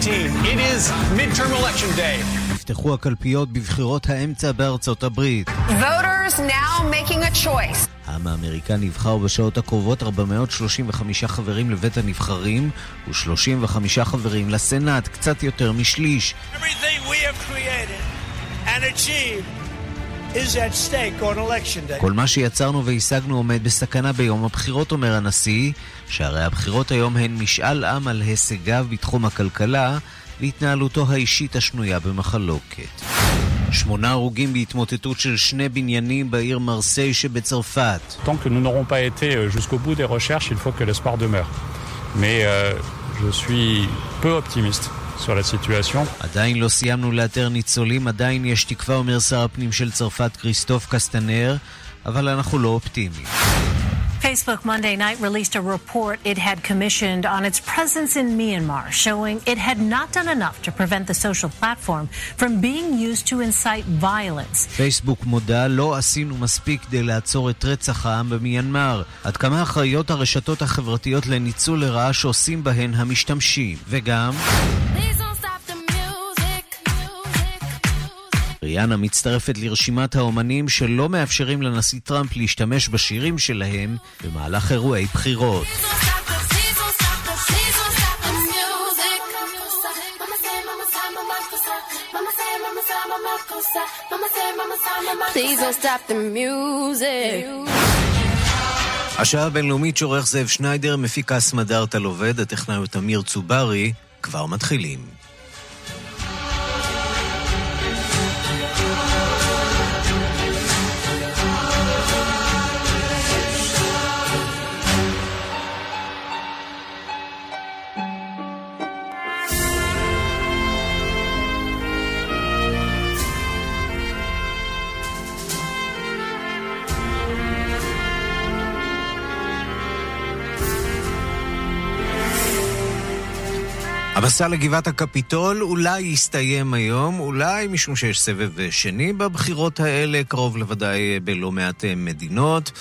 It is midterm election day. נפתחו הקלפיות בבחירות האמצע בארצות הברית. Voters now making a choice. העם האמריקני נבחר בשעות הקרובות 435 חברים לבית הנבחרים ו-35 חברים לסנאט, קצת יותר משליש. כל מה שיצרנו והשגנו עומד בסכנה ביום הבחירות, אומר הנשיא, שהרי הבחירות היום הן משאל עם על הישגיו בתחום הכלכלה והתנהלותו האישית השנויה במחלוקת. שמונה הרוגים בהתמוטטות של שני בניינים בעיר מרסיי שבצרפת. Tant que nous n'aurons pas été jusqu'au bout des recherches, il faut que l'espoir demeure. Mais euh, je suis peu optimiste. Sur la situation. עדיין לא סיימנו לאתר ניצולים, עדיין יש תקווה, אומר שר הפנים של צרפת כריסטוף קסטנר, אבל אנחנו לא אופטימיים. Facebook Monday night released a report it had commissioned on its presence in Myanmar, showing it had not done enough to prevent the social platform from being used to incite violence. פייסבוק מודה, לא עשינו מספיק כדי לעצור את רצח העם במיינמר. עד כמה אחראיות הרשתות החברתיות לניצול לרעה שעושים בהן המשתמשים. וגם... ריאנה מצטרפת לרשימת האומנים שלא מאפשרים לנשיא טראמפ להשתמש בשירים שלהם במהלך אירועי בחירות. השעה הבינלאומית שעורך זאב שניידר, מפיק הסמדארטה עובד, הטכנאי הוא תמיר צוברי, כבר מתחילים. המסע לגבעת הקפיטול אולי יסתיים היום, אולי משום שיש סבב שני בבחירות האלה, קרוב לוודאי בלא מעט מדינות,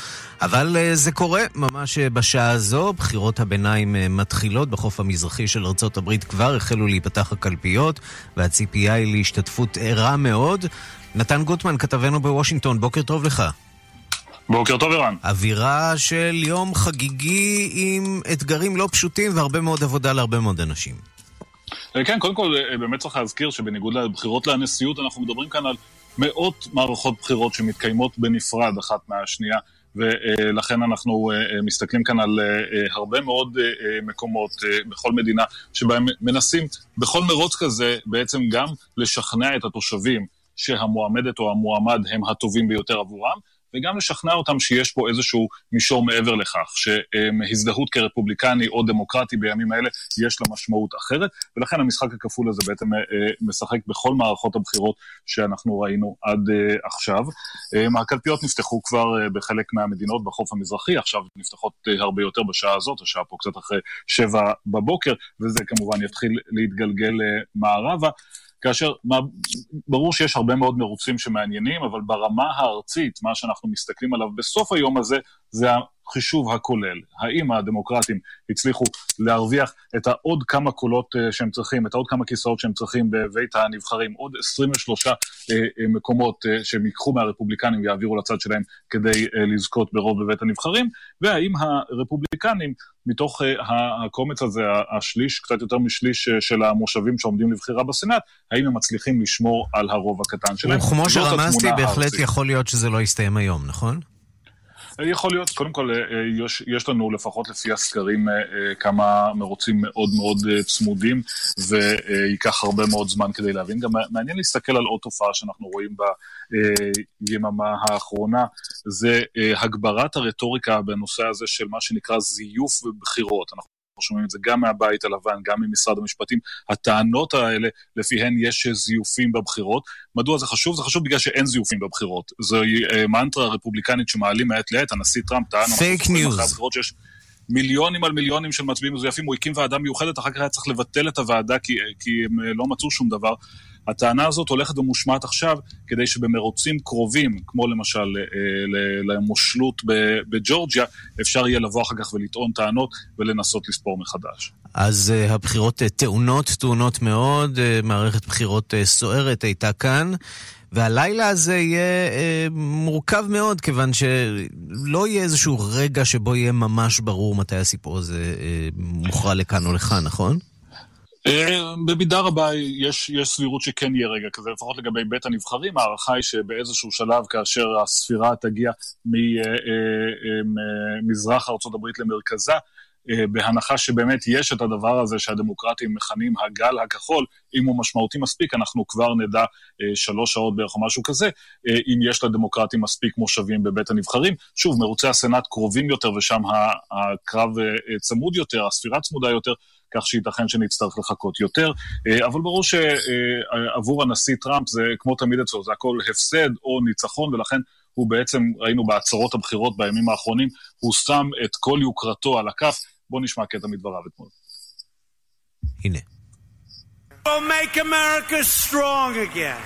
אבל זה קורה ממש בשעה הזו. בחירות הביניים מתחילות בחוף המזרחי של ארצות הברית, כבר החלו להיפתח הקלפיות, והציפייה היא להשתתפות ערה מאוד. נתן גוטמן, כתבנו בוושינגטון, בוקר טוב לך. בוקר טוב, ערן. אווירה של יום חגיגי עם אתגרים לא פשוטים והרבה מאוד עבודה להרבה מאוד אנשים. כן, קודם כל, באמת צריך להזכיר שבניגוד לבחירות לנשיאות, אנחנו מדברים כאן על מאות מערכות בחירות שמתקיימות בנפרד אחת מהשנייה, ולכן אנחנו מסתכלים כאן על הרבה מאוד מקומות בכל מדינה, שבהם מנסים בכל מרוץ כזה בעצם גם לשכנע את התושבים שהמועמדת או המועמד הם הטובים ביותר עבורם, וגם לשכנע אותם שיש פה איזשהו מישור מעבר לכך, שהזדהות כרפובליקני או דמוקרטי בימים האלה יש לה משמעות אחרת, ולכן המשחק הכפול הזה בעצם משחק בכל מערכות הבחירות שאנחנו ראינו עד עכשיו. הקלפיות נפתחו כבר בחלק מהמדינות בחוף המזרחי, עכשיו נפתחות הרבה יותר בשעה הזאת, השעה פה קצת אחרי שבע בבוקר, וזה כמובן יתחיל להתגלגל מערבה. כאשר ברור שיש הרבה מאוד מרוצים שמעניינים, אבל ברמה הארצית, מה שאנחנו מסתכלים עליו בסוף היום הזה, זה החישוב הכולל. האם הדמוקרטים הצליחו להרוויח את העוד כמה קולות שהם צריכים, את העוד כמה כיסאות שהם צריכים בבית הנבחרים, עוד 23 מקומות שהם ייקחו מהרפובליקנים ויעבירו לצד שלהם כדי לזכות ברוב בבית הנבחרים, והאם הרפובליקנים, מתוך הקומץ הזה, השליש, קצת יותר משליש של המושבים שעומדים לבחירה בסנאט, האם הם מצליחים לשמור על הרוב הקטן שלהם. וכמו שרמזתי, בהחלט יכול להיות שזה לא יסתיים היום, נכון? יכול להיות, קודם כל יש, יש לנו לפחות לפי הסקרים כמה מרוצים מאוד מאוד צמודים וייקח הרבה מאוד זמן כדי להבין. גם מעניין להסתכל על עוד תופעה שאנחנו רואים ביממה האחרונה, זה הגברת הרטוריקה בנושא הזה של מה שנקרא זיוף בבחירות. אנחנו אנחנו שומעים את זה גם מהבית הלבן, גם ממשרד המשפטים, הטענות האלה, לפיהן יש זיופים בבחירות. מדוע זה חשוב? זה חשוב בגלל שאין זיופים בבחירות. זוהי מנטרה רפובליקנית שמעלים מעת לעת, הנשיא טראמפ טען... fake news. מיליונים על מיליונים של מצביעים מזויפים, הוא הקים ועדה מיוחדת, אחר כך היה צריך לבטל את הוועדה כי, כי הם לא מצאו שום דבר. הטענה הזאת הולכת ומושמעת עכשיו כדי שבמרוצים קרובים, כמו למשל למושלות בג'ורג'יה, אפשר יהיה לבוא אחר כך ולטעון טענות ולנסות לספור מחדש. אז uh, הבחירות טעונות, טעונות מאוד, מערכת בחירות סוערת הייתה כאן. והלילה הזה יהיה אה, מורכב מאוד, כיוון שלא יהיה איזשהו רגע שבו יהיה ממש ברור מתי הסיפור הזה אה, מוכרע לכאן או לכאן, נכון? אה, במידה רבה יש, יש סבירות שכן יהיה רגע כזה, לפחות לגבי בית הנבחרים, ההערכה היא שבאיזשהו שלב, כאשר הספירה תגיע ממזרח אה, אה, ארה"ב למרכזה, בהנחה שבאמת יש את הדבר הזה שהדמוקרטים מכנים הגל הכחול, אם הוא משמעותי מספיק, אנחנו כבר נדע שלוש שעות בערך או משהו כזה, אם יש לדמוקרטים מספיק מושבים בבית הנבחרים. שוב, מרוצי הסנאט קרובים יותר ושם הקרב צמוד יותר, הספירה צמודה יותר, כך שייתכן שנצטרך לחכות יותר. אה, אבל ברור שעבור הנשיא טראמפ זה, כמו תמיד אצלו, זה הכל הפסד או ניצחון, ולכן הוא בעצם, ראינו בהצהרות הבחירות בימים האחרונים, הוא שם את כל יוקרתו על הכף. בואו נשמע קטע מדבריו אתמול. הנה. We'll make America strong again.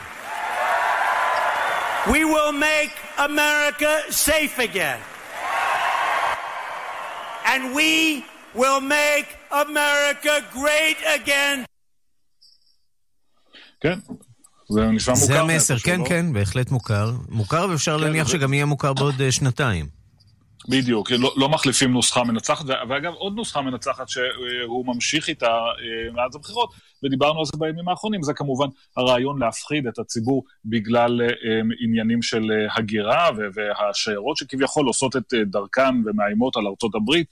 We will make America safe again. And we will make America great again. כן, זה נשמע מוכר. זה המסר, כן, לא? כן, בהחלט מוכר. מוכר ואפשר כן, להניח זה... שגם יהיה מוכר בעוד אה, שנתיים. בדיוק, לא, לא מחליפים נוסחה מנצחת, ואגב עוד נוסחה מנצחת שהוא ממשיך איתה אה, מאז הבחירות, ודיברנו על זה בימים האחרונים, זה כמובן הרעיון להפחיד את הציבור בגלל אה, עניינים של אה, הגירה והשיירות שכביכול עושות את אה, דרכן ומאיימות על ארצות הברית,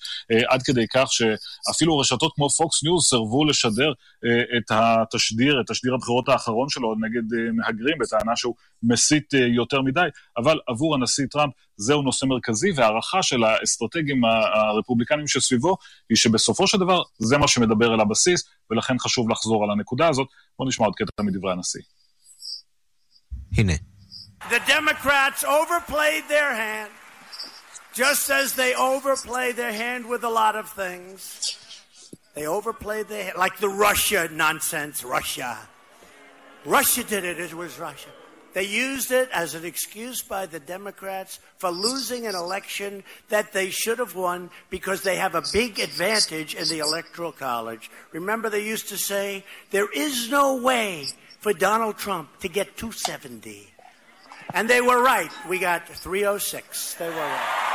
עד כדי כך שאפילו רשתות כמו פוקס ניוז סירבו לשדר את התשדיר, את תשדיר הבחירות האחרון שלו נגד מהגרים, בטענה שהוא מסית יותר מדי, אבל עבור הנשיא טראמפ זהו נושא מרכזי, והערכה של האסטרטגים הרפובליקנים שסביבו היא שבסופו של דבר זה מה שמדבר אל הבסיס, ולכן חשוב לחזור על הנקודה הזאת. בואו נשמע עוד קטע מדברי הנשיא. הנה. The Democrats overplayed their hand, just as they overplay their hand with a lot of things. They overplayed their hand, like the Russia nonsense, Russia. Russia did it, it was Russia. They used it as an excuse by the Democrats for losing an election that they should have won because they have a big advantage in the Electoral College. Remember, they used to say, there is no way for Donald Trump to get 270. And they were right. We got 306. They were right.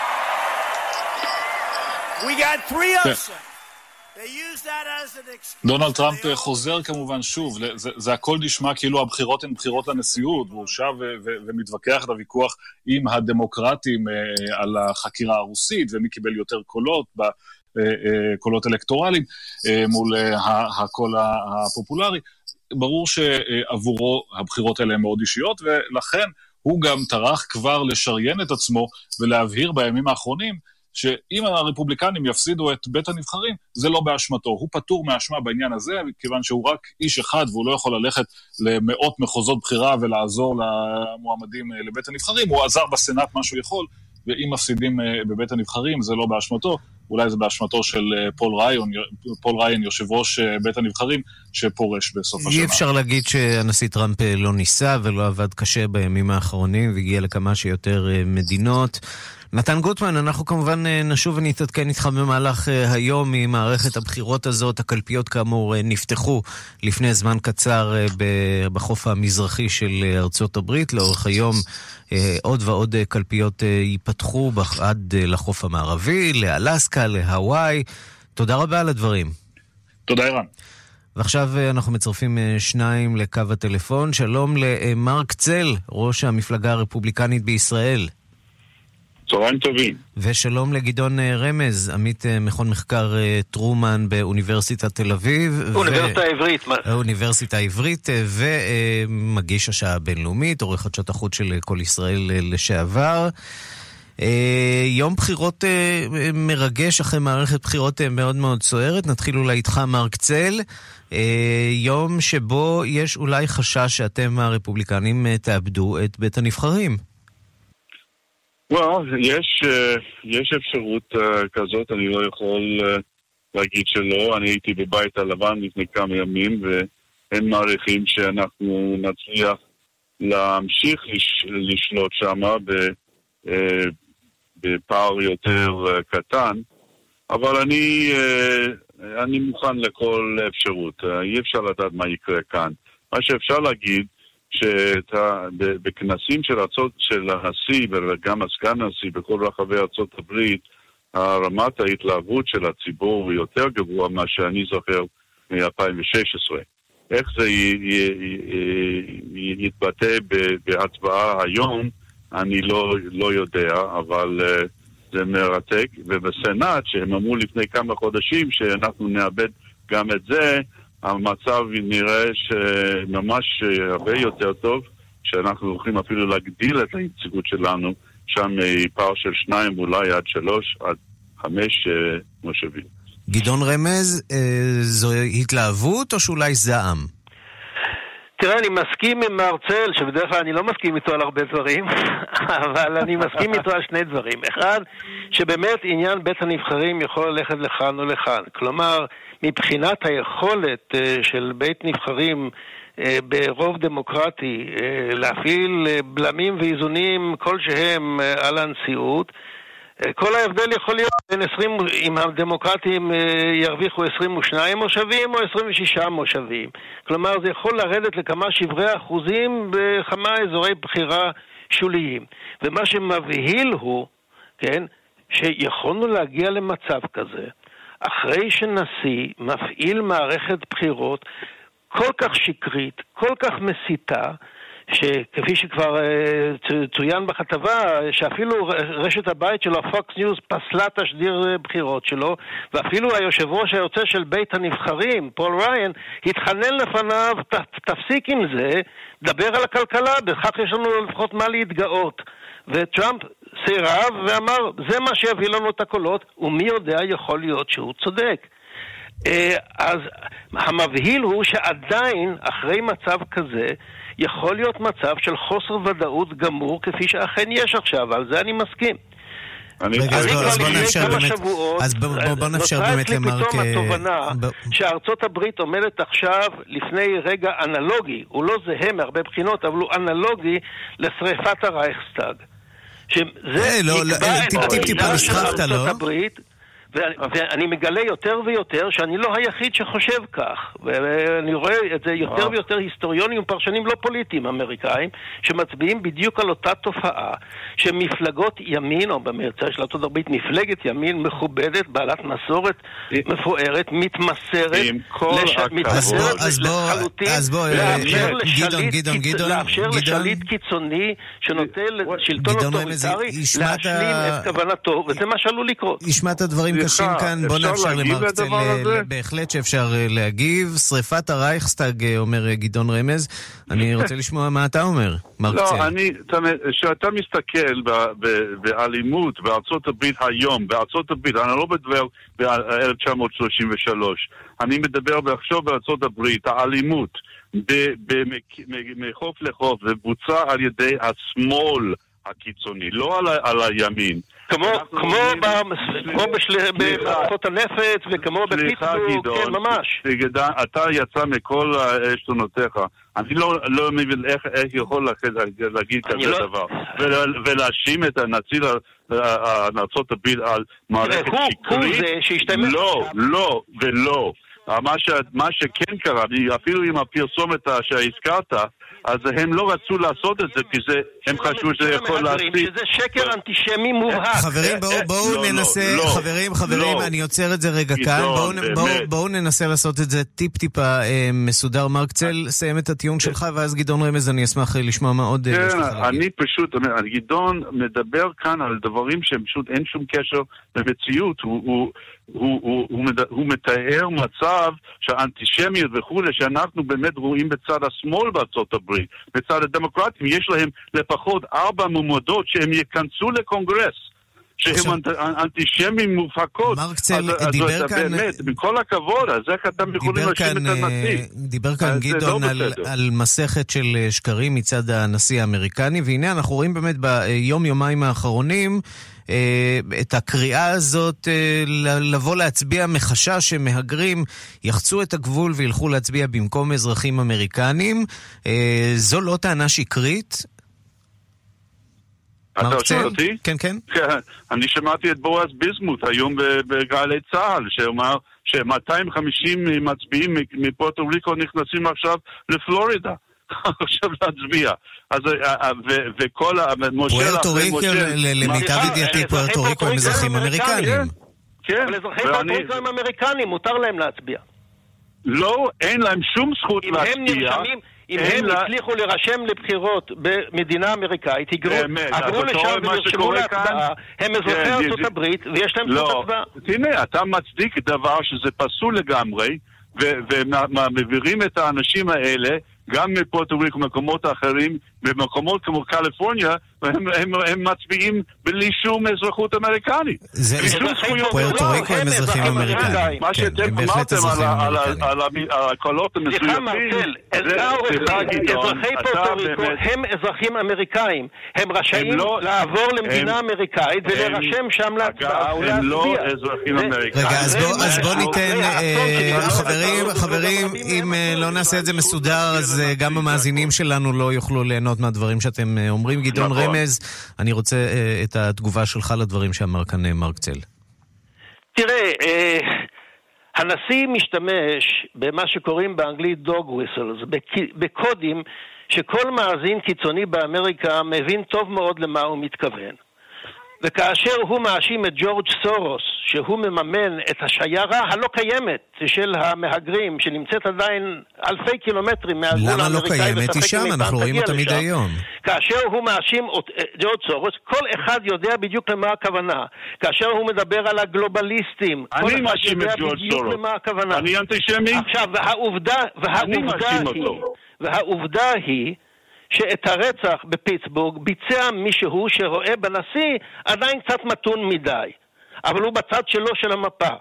We got 306. דונלד טראמפ חוזר כמובן שוב, זה, זה הכל נשמע כאילו הבחירות הן בחירות לנשיאות, והוא שב ומתווכח את הוויכוח עם הדמוקרטים אה, על החקירה הרוסית, ומי קיבל יותר קולות, ב, אה, אה, קולות אלקטורליים, מול הקול הפופולרי. ברור שעבורו הבחירות האלה הן מאוד אישיות, ולכן הוא גם טרח כבר לשריין את עצמו ולהבהיר בימים האחרונים שאם הרפובליקנים יפסידו את בית הנבחרים, זה לא באשמתו. הוא פטור מאשמה בעניין הזה, כיוון שהוא רק איש אחד והוא לא יכול ללכת למאות מחוזות בחירה ולעזור למועמדים אה, לבית הנבחרים. הוא עזר בסנאט מה שהוא יכול, ואם מפסידים אה, בבית הנבחרים, זה לא באשמתו. אולי זה באשמתו של אה, פול ריין, פול ריין, יושב ראש בית הנבחרים, שפורש בסוף השנה. אי אפשר להגיד שהנשיא טראמפ לא ניסה ולא עבד קשה בימים האחרונים והגיע לכמה שיותר מדינות. נתן גוטמן, אנחנו כמובן אה, נשוב ונתעדכן איתך במהלך אה, היום ממערכת הבחירות הזאת. הקלפיות כאמור אה, נפתחו לפני זמן קצר בחוף המזרחי של ארצות הברית. לאורך היום עוד ועוד קלפיות ייפתחו עד לחוף המערבי, לאלסקה, להוואי. תודה רבה על הדברים. תודה, ערן. ועכשיו אנחנו מצרפים שניים לקו הטלפון. שלום למרק צל, ראש המפלגה הרפובליקנית בישראל. צהריים טובים. ושלום לגדעון אה, רמז, עמית אה, מכון מחקר אה, טרומן באוניברסיטת תל אביב. אוניברסיטה העברית. האוניברסיטה העברית, ומגיש השעה הבינלאומית, עורך חדשות החוץ של כל ישראל לשעבר. יום בחירות מרגש אחרי מערכת בחירות מאוד מאוד סוערת. נתחיל אולי איתך, מרק צל. יום שבו יש אולי חשש שאתם, הרפובליקנים, תאבדו את בית הנבחרים. Well, יש, uh, יש אפשרות uh, כזאת, אני לא יכול uh, להגיד שלא. אני הייתי בבית הלבן לפני כמה ימים, והם מעריכים שאנחנו נצליח להמשיך לש, לשלוט שם בפער יותר קטן, אבל אני, אני מוכן לכל אפשרות. אי אפשר לדעת מה יקרה כאן. מה שאפשר להגיד, שבכנסים של, ארצות, של הנשיא וגם הסגן הנשיא בכל רחבי ארצות הברית, רמת ההתלהבות של הציבור היא יותר גבוהה ממה שאני זוכר מ-2016. איך זה יתבטא בהצבעה היום, אני לא, לא יודע, אבל uh, זה מרתק. ובסנאט, שהם אמרו לפני כמה חודשים שאנחנו נאבד גם את זה, המצב נראה שממש הרבה יותר טוב, שאנחנו הולכים אפילו להגדיל את היציגות שלנו שם מפער של שניים ואולי עד שלוש, עד חמש אה, מושבים. גדעון רמז, אה, זו התלהבות או שאולי זעם? תראה, אני מסכים עם מרצל, שבדרך כלל אני לא מסכים איתו על הרבה דברים, אבל אני מסכים איתו על שני דברים. אחד, שבאמת עניין בית הנבחרים יכול ללכת לכאן או לכאן. כלומר, מבחינת היכולת אה, של בית נבחרים אה, ברוב דמוקרטי אה, להפעיל בלמים ואיזונים כלשהם על הנשיאות, כל ההבדל יכול להיות בין 20, אם הדמוקרטים ירוויחו 22 מושבים או 26 מושבים. כלומר, זה יכול לרדת לכמה שברי אחוזים בכמה אזורי בחירה שוליים. ומה שמבהיל הוא, כן, שיכולנו להגיע למצב כזה, אחרי שנשיא מפעיל מערכת בחירות כל כך שקרית, כל כך מסיתה, שכפי שכבר אה, צוין בכתבה, שאפילו רשת הבית שלו, פוקס ניוז, פסלה תשדיר אה, בחירות שלו, ואפילו היושב ראש היוצא של בית הנבחרים, פול ריין, התחנן לפניו, תפסיק עם זה, דבר על הכלכלה, בכך יש לנו לפחות מה להתגאות. וטראמפ סירב ואמר, זה מה שיביא לנו את הקולות, ומי יודע, יכול להיות שהוא צודק. אה, אז המבהיל הוא שעדיין, אחרי מצב כזה, יכול להיות מצב של חוסר ודאות גמור, כפי שאכן יש עכשיו, על זה אני מסכים. אז בוא נאפשר באמת, באמת למרק... נוצרה אצלי פתאום התובנה שארצות הברית עומדת עכשיו לפני רגע אנלוגי, הוא לא זהה מהרבה בחינות, אבל הוא אנלוגי לשריפת הרייכסטאג. שזה אה, לא, אה, של ארצות לא? ואני מגלה יותר ויותר שאני לא היחיד שחושב כך. ואני רואה את זה יותר ויותר היסטוריונים ופרשנים לא פוליטיים אמריקאים, שמצביעים בדיוק על אותה תופעה, שמפלגות ימין, או במקרה של ארצות הברית, מפלגת ימין מכובדת, בעלת מסורת מפוארת, מתמסרת, מתמסרת לחלוטין, לאפשר לשליט קיצוני שנוטה לשלטון אוטוריטרי להשלים את כוונתו, וזה מה שעלול לקרות. נשמע את הדברים קשים כאן, בוא נאפשר למרק צל, בהחלט שאפשר אה, להגיב. שריפת הרייכסטאג, אה, אומר אה, גדעון רמז. אני רוצה לשמוע מה אתה אומר, מרק צל. לא, אני, כשאתה מסתכל באלימות בארצות הברית היום, בארצות הברית, אני לא מדבר ב-1933, אני מדבר עכשיו בארצות הברית, האלימות מחוף לחוף, זה בוצע על ידי השמאל הקיצוני, לא על הימין. כמו, כמו, כמו במערכות הנפץ וכמו בפיטסבורג, כן, ממש. אתה יצא מכל עשתונותיך. אני לא, לא מבין איך, איך יכול להגיד כזה לא... דבר. ולהאשים את הנציב ארצות הברית על מערכת שקרית. לא, לא ולא. מה, ש, מה שכן קרה, אפילו עם הפרסומת שהזכרת, אז הם לא רצו לעשות את זה, כי זה, הם חשבו שזה יכול להספיק. שזה שקר אנטישמי מובהק. חברים, בואו לא, לא, ננסה, לא, חברים, חברים, אני עוצר את זה רגע כאן. בואו ננסה לעשות את זה טיפ-טיפה אה, מסודר. מרק צל, סיים את הטיעון שלך, ואז גדעון רמז, אני אשמח לשמוע מה עוד אה, יש לך להגיד. כן, אני פשוט, גדעון מדבר כאן על דברים שהם פשוט אין שום קשר למציאות. הוא... הוא, הוא, הוא, הוא מתאר מצב שהאנטישמיות וכולי, שאנחנו באמת רואים בצד השמאל בארצות הברית, בצד הדמוקרטים, יש להם לפחות ארבע מועמדות שהם ייכנסו לקונגרס. שהם אנט, אנטישמים מובהקות. מרקצל אז, דיבר כאן... באמת, בכל הכבוד, אז איך אתם יכולים להאשים את הנשיא? דיבר כאן גדעון לא על, על מסכת של שקרים מצד הנשיא האמריקני, והנה אנחנו רואים באמת ביום-יומיים האחרונים את הקריאה הזאת לבוא להצביע מחשש שמהגרים יחצו את הגבול וילכו להצביע במקום אזרחים אמריקנים. זו לא טענה שקרית? אתה שואל אותי? כן, כן. אני שמעתי את בועז ביזמוט היום בגלי צה"ל, שאמר ש-250 מצביעים מפורטו ריקו נכנסים עכשיו לפלורידה. עכשיו להצביע. אז, וכל, משה... פוארטו ריקו, למיטב ידיעתי, פוארטו ריקו הם אזרחים אמריקנים. כן, אבל אזרחי פוארטו ריקו הם אמריקנים, מותר להם להצביע. לא, אין להם שום זכות להצביע. אם הם הם הצליחו להירשם לבחירות במדינה אמריקאית, עברו לשם ונרשמו להצבעה, הם אזרחי ארצות הברית ויש להם זכות לא, הצבעה. תראה, אתה מצדיק דבר שזה פסול לגמרי, ומעבירים את האנשים האלה גם מפורטו ריקו ומקומות אחרים, במקומות כמו קליפורניה, הם, הם, הם מצביעים בלי שום אזרחות אמריקנית. זה פוארטו ריקו הם אזרחים אמריקנים. מה שאתם אמרתם על הקולות המסוימים, אזרחי פורטו ריקו הם אזרחים אמריקאים. הם רשאים לעבור למדינה אמריקאית ולהירשם שם להצבעה ולהצביע. הם לא אזרחים אמריקאים. רגע, אז בואו ניתן, חברים, חברים, אם לא נעשה את זה מסודר, אז גם המאזינים שלנו לא יוכלו ליהנות מהדברים שאתם אומרים. גדעון רמז, אני רוצה uh, את התגובה שלך לדברים שאמר כאן מרק צל. תראה, uh, הנשיא משתמש במה שקוראים באנגלית דוג וויסלס, בקודים שכל מאזין קיצוני באמריקה מבין טוב מאוד למה הוא מתכוון. וכאשר הוא מאשים את ג'ורג' סורוס, שהוא מממן את השיירה הלא קיימת של המהגרים, שנמצאת עדיין אלפי קילומטרים מהגבול האמריקאי, למה לא קיימת? היא שם, אנחנו רואים אותה מדי יום. כאשר הוא מאשים את ג'ורג' סורוס, כל אחד יודע בדיוק למה הכוונה. כאשר הוא מדבר על הגלובליסטים, כל אחד יודע בדיוק למה הכוונה. אני אנטישמי? עכשיו, והעובדה, והעובדה היא, והעובדה היא, שאת הרצח בפיטסבורג ביצע מישהו שרואה בנשיא עדיין קצת מתון מדי, אבל הוא בצד שלו של המפה.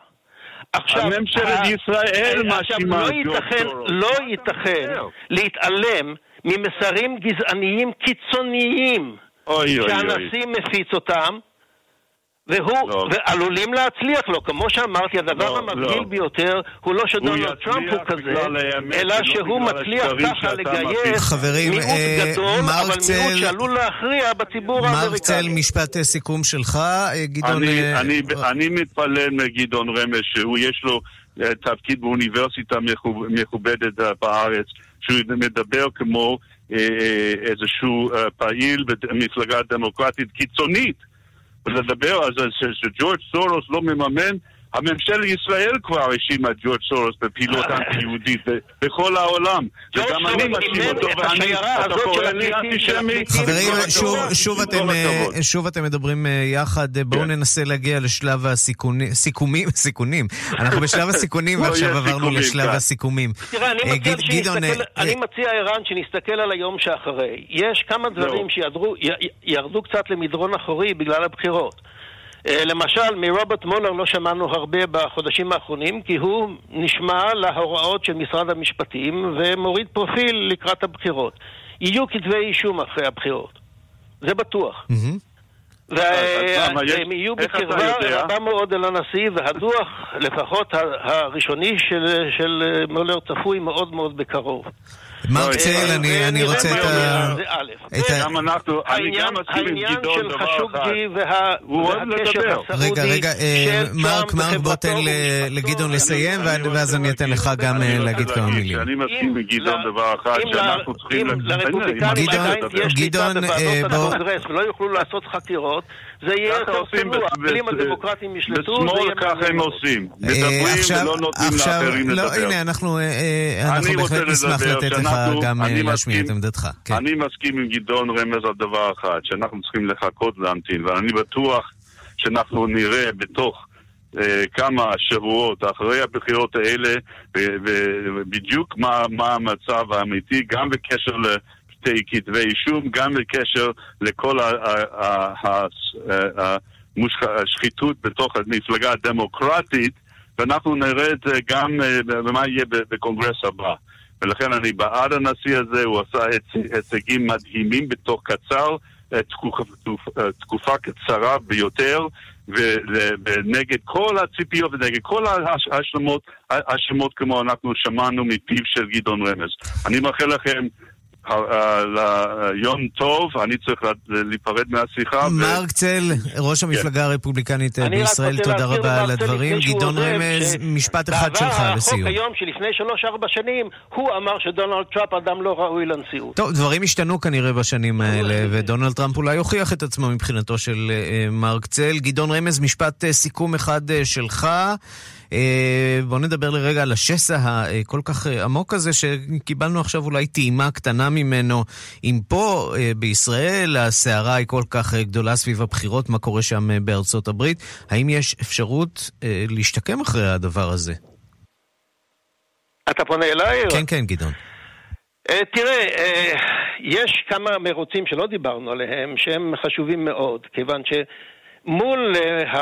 עכשיו, הממשלת ישראל מאשימה לא ייתכן, לא ייתכן להתעלם ממסרים גזעניים קיצוניים אוי, אוי, שהנשיא אוי. מפיץ אותם והוא, לא. ועלולים להצליח לו. כמו שאמרתי, הדבר לא, המבדיל לא. ביותר הוא לא שדונלד טראמפ הוא כזה, אלא שהוא מצליח ככה לגייס חברים, מיעוט אה, גדול, אבל מרקצל, מיעוט שעלול להכריע בציבור האמריקני. מרקצל, משפט סיכום שלך, גדעון... אני, אה, אני, אני מתפלל מגדעון רמז שהוא יש לו תפקיד באוניברסיטה מכובדת בארץ, שהוא מדבר כמו איזשהו פעיל במפלגה דמוקרטית קיצונית. ולדבר על זה שג'ורג' סורוס לא מממן, הממשלת ישראל כבר האשימה את ג'ורג' סורוס בפעילות אנטי-יהודית בכל העולם. וגם אני מאשים אותו, ואני, אתה קורא לי אנטישמי? חברים, שוב אתם מדברים יחד, בואו ננסה להגיע לשלב הסיכונים, סיכונים, אנחנו בשלב הסיכונים ועכשיו עברנו לשלב הסיכומים. תראה, אני מציע, ערן, שנסתכל על היום שאחרי. יש כמה דברים שירדו קצת למדרון אחורי בגלל הבחירות. למשל, מרוברט מולר לא שמענו הרבה בחודשים האחרונים, כי הוא נשמע להוראות של משרד המשפטים ומוריד פרופיל לקראת הבחירות. יהיו כתבי אישום אחרי הבחירות, זה בטוח. והם יהיו בקרבה רבה מאוד אל הנשיא, והדוח, לפחות הראשוני של מולר, צפוי מאוד מאוד בקרוב. מרק צייל, אני רוצה את ה... גם אנחנו, אני גם מסכים עם גדעון דבר אחד. הוא אוהב לדבר. רגע, רגע, מרק, מרק, בוא תן לגדעון לסיים, ואז אני אתן לך גם להגיד כמה מילים. אני מסכים עם גדעון דבר אחד, שאנחנו צריכים... אם לרפובליקנים עדיין יש שליטה בוועדות הקונגרס ולא יוכלו לעשות חקירות, זה יהיה יותר צנוע, אבל אם הדמוקרטים ישלטו, זה יהיה... בשמאל ככה הם עושים. מדברים ולא נותנים לאחרים לדבר. לא, הנה, אנחנו בהחלט נשמח לתת לך גם להשמיע את עמדתך. אני מסכים עם גדעון רמז על דבר אחד, שאנחנו צריכים לחכות להמתין, ואני בטוח שאנחנו נראה בתוך... כמה שבועות אחרי הבחירות האלה, ובדיוק מה, מה המצב האמיתי, גם בקשר כתבי אישום, גם בקשר לכל שחיתות בתוך המפלגה הדמוקרטית, ואנחנו נראה את זה גם במה יהיה בקונגרס הבא. ולכן אני בעד הנשיא הזה, הוא עשה הישגים מדהימים בתוך קצר, תקופה, תקופה קצרה ביותר, ונגד כל הציפיות ונגד כל ההשלמות, השמות כמו אנחנו שמענו מפיו של גדעון רמז. אני מאחל לכם ליום טוב, אני צריך להיפרד מהשיחה. מרק צל, ראש כן. המפלגה הרפובליקנית בישראל, תודה רבה על הדברים. גדעון רמז, משפט אחד שלך לסיום. החוק היום שלפני שלוש-ארבע שנים, הוא אמר שדונלד טראמפ אדם לא ראוי לנשיאות. טוב, דברים השתנו כנראה בשנים האלה, ודונלד טראמפ אולי הוכיח את עצמו מבחינתו של אה, מרק צל. גדעון רמז, משפט אה, סיכום אחד אה, שלך. אה, בואו נדבר לרגע על השסע הכל כך אה, עמוק הזה, שקיבלנו עכשיו אולי טעימה קטנה ממנו. אם פה אה, בישראל הסערה היא כל כך גדולה סביב הבחירות, מה קורה שם בארצות הברית, האם יש אפשרות להשתקם אחרי הדבר הזה? אתה פונה אליי? כן, כן, גדעון. תראה, יש כמה מרוצים שלא דיברנו עליהם, שהם חשובים מאוד, כיוון ש... מול uh,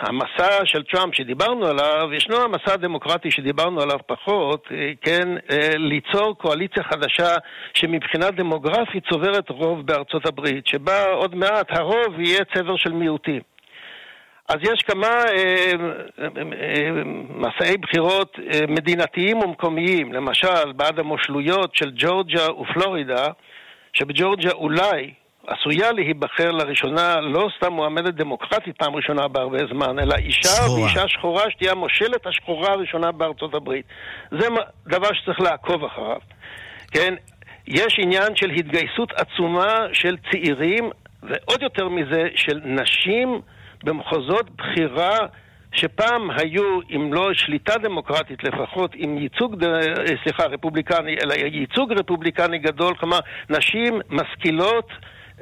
המסע של טראמפ שדיברנו עליו, ישנו המסע הדמוקרטי שדיברנו עליו פחות, uh, כן, ליצור קואליציה חדשה שמבחינה דמוגרפית צוברת רוב בארצות הברית, שבה עוד מעט הרוב יהיה צבר של מיעוטים. אז יש כמה אה, אה, מסעי בחירות אה, מדינתיים ומקומיים, למשל בעד המושלויות של ג'ורג'ה ופלורידה, שבג'ורג'ה אולי עשויה להיבחר לראשונה לא סתם מועמדת דמוקרטית פעם ראשונה בהרבה זמן, אלא אישה שחורה. ואישה שחורה שתהיה המושלת השחורה הראשונה בארצות הברית. זה דבר שצריך לעקוב אחריו. כן? יש עניין של התגייסות עצומה של צעירים, ועוד יותר מזה, של נשים במחוזות בחירה שפעם היו, אם לא שליטה דמוקרטית, לפחות עם ייצוג, סליחה, רפובליקני, אלא ייצוג רפובליקני גדול, כלומר, נשים משכילות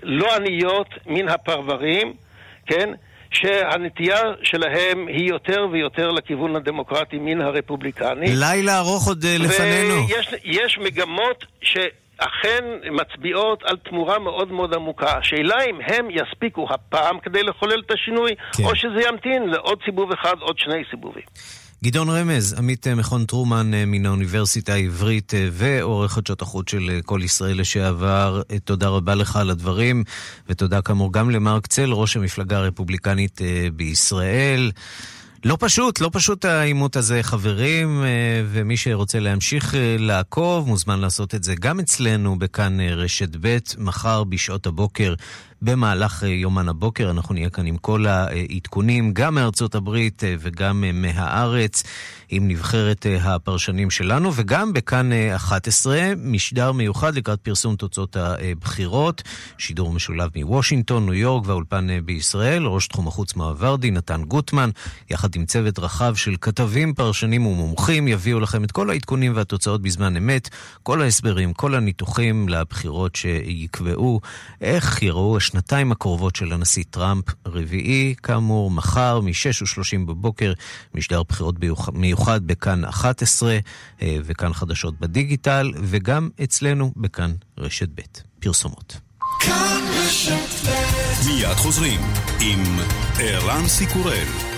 לא עניות מן הפרברים, כן? שהנטייה שלהם היא יותר ויותר לכיוון הדמוקרטי מן הרפובליקני. לילה ארוך עוד אה, לפנינו. ויש מגמות ש... אכן מצביעות על תמורה מאוד מאוד עמוקה. השאלה אם הם יספיקו הפעם כדי לחולל את השינוי, כן. או שזה ימתין לעוד סיבוב אחד, עוד שני סיבובים. גדעון רמז, עמית אה, מכון טרומן אה, מן האוניברסיטה העברית אה, ועורך חדשות החוץ של כל ישראל לשעבר, תודה רבה לך על הדברים, ותודה כאמור גם למרק צל, ראש המפלגה הרפובליקנית בישראל. לא פשוט, לא פשוט העימות הזה, חברים, ומי שרוצה להמשיך לעקוב, מוזמן לעשות את זה גם אצלנו בכאן רשת ב', מחר בשעות הבוקר במהלך אה, יומן הבוקר. אנחנו נהיה כאן עם כל העדכונים, גם מארצות הברית אה, וגם אה, מהארץ, עם נבחרת הפרשנים שלנו, וגם בכאן 11, משדר מיוחד לקראת פרסום תוצאות הבחירות, שידור משולב מוושינגטון, ניו יורק והאולפן בישראל, ראש תחום החוץ מעברדי, נתן גוטמן, יחד עם צוות רחב של כתבים, פרשנים ומומחים, יביאו לכם את כל העדכונים והתוצאות בזמן אמת, כל ההסברים, כל הניתוחים לבחירות שיקבעו, איך יראו השנתיים הקרובות של הנשיא טראמפ. רביעי, כאמור, מחר, מ-6:30 בבוקר, משדר בחירות מיוחד בכאן 11, אה, וכאן חדשות בדיגיטל, וגם אצלנו בכאן רשת ב'. פרסומות. מיד חוזרים עם ערן סיקורל.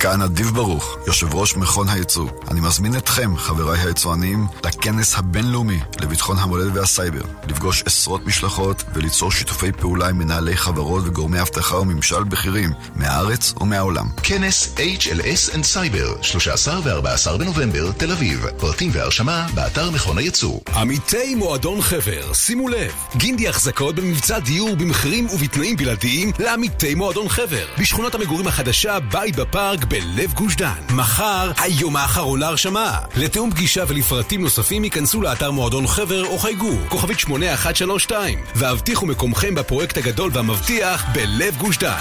כאן אדיב ברוך, יושב ראש מכון הייצוא. אני מזמין אתכם, חבריי היצואנים, לכנס הבינלאומי לביטחון המולדת והסייבר, לפגוש עשרות משלחות וליצור שיתופי פעולה עם מנהלי חברות וגורמי אבטחה וממשל בכירים מהארץ ומהעולם. כנס HLS and Cyber, 13 ו-14 בנובמבר, תל אביב. פרטים והרשמה באתר מכון הייצוא. עמיתי מועדון חבר, שימו לב, גינדי החזקות במבצע דיור במחירים ובתנאים בלעדיים לעמיתי מועדון חבר. בשכונת המגורים החדשה, בית בפארק, בלב גוש דן. מחר, היום האחרון להרשמה. לתיאום פגישה ולפרטים נוספים ייכנסו לאתר מועדון חבר או חייגו, כוכבית 8132, והבטיחו מקומכם בפרויקט הגדול והמבטיח בלב גוש דן.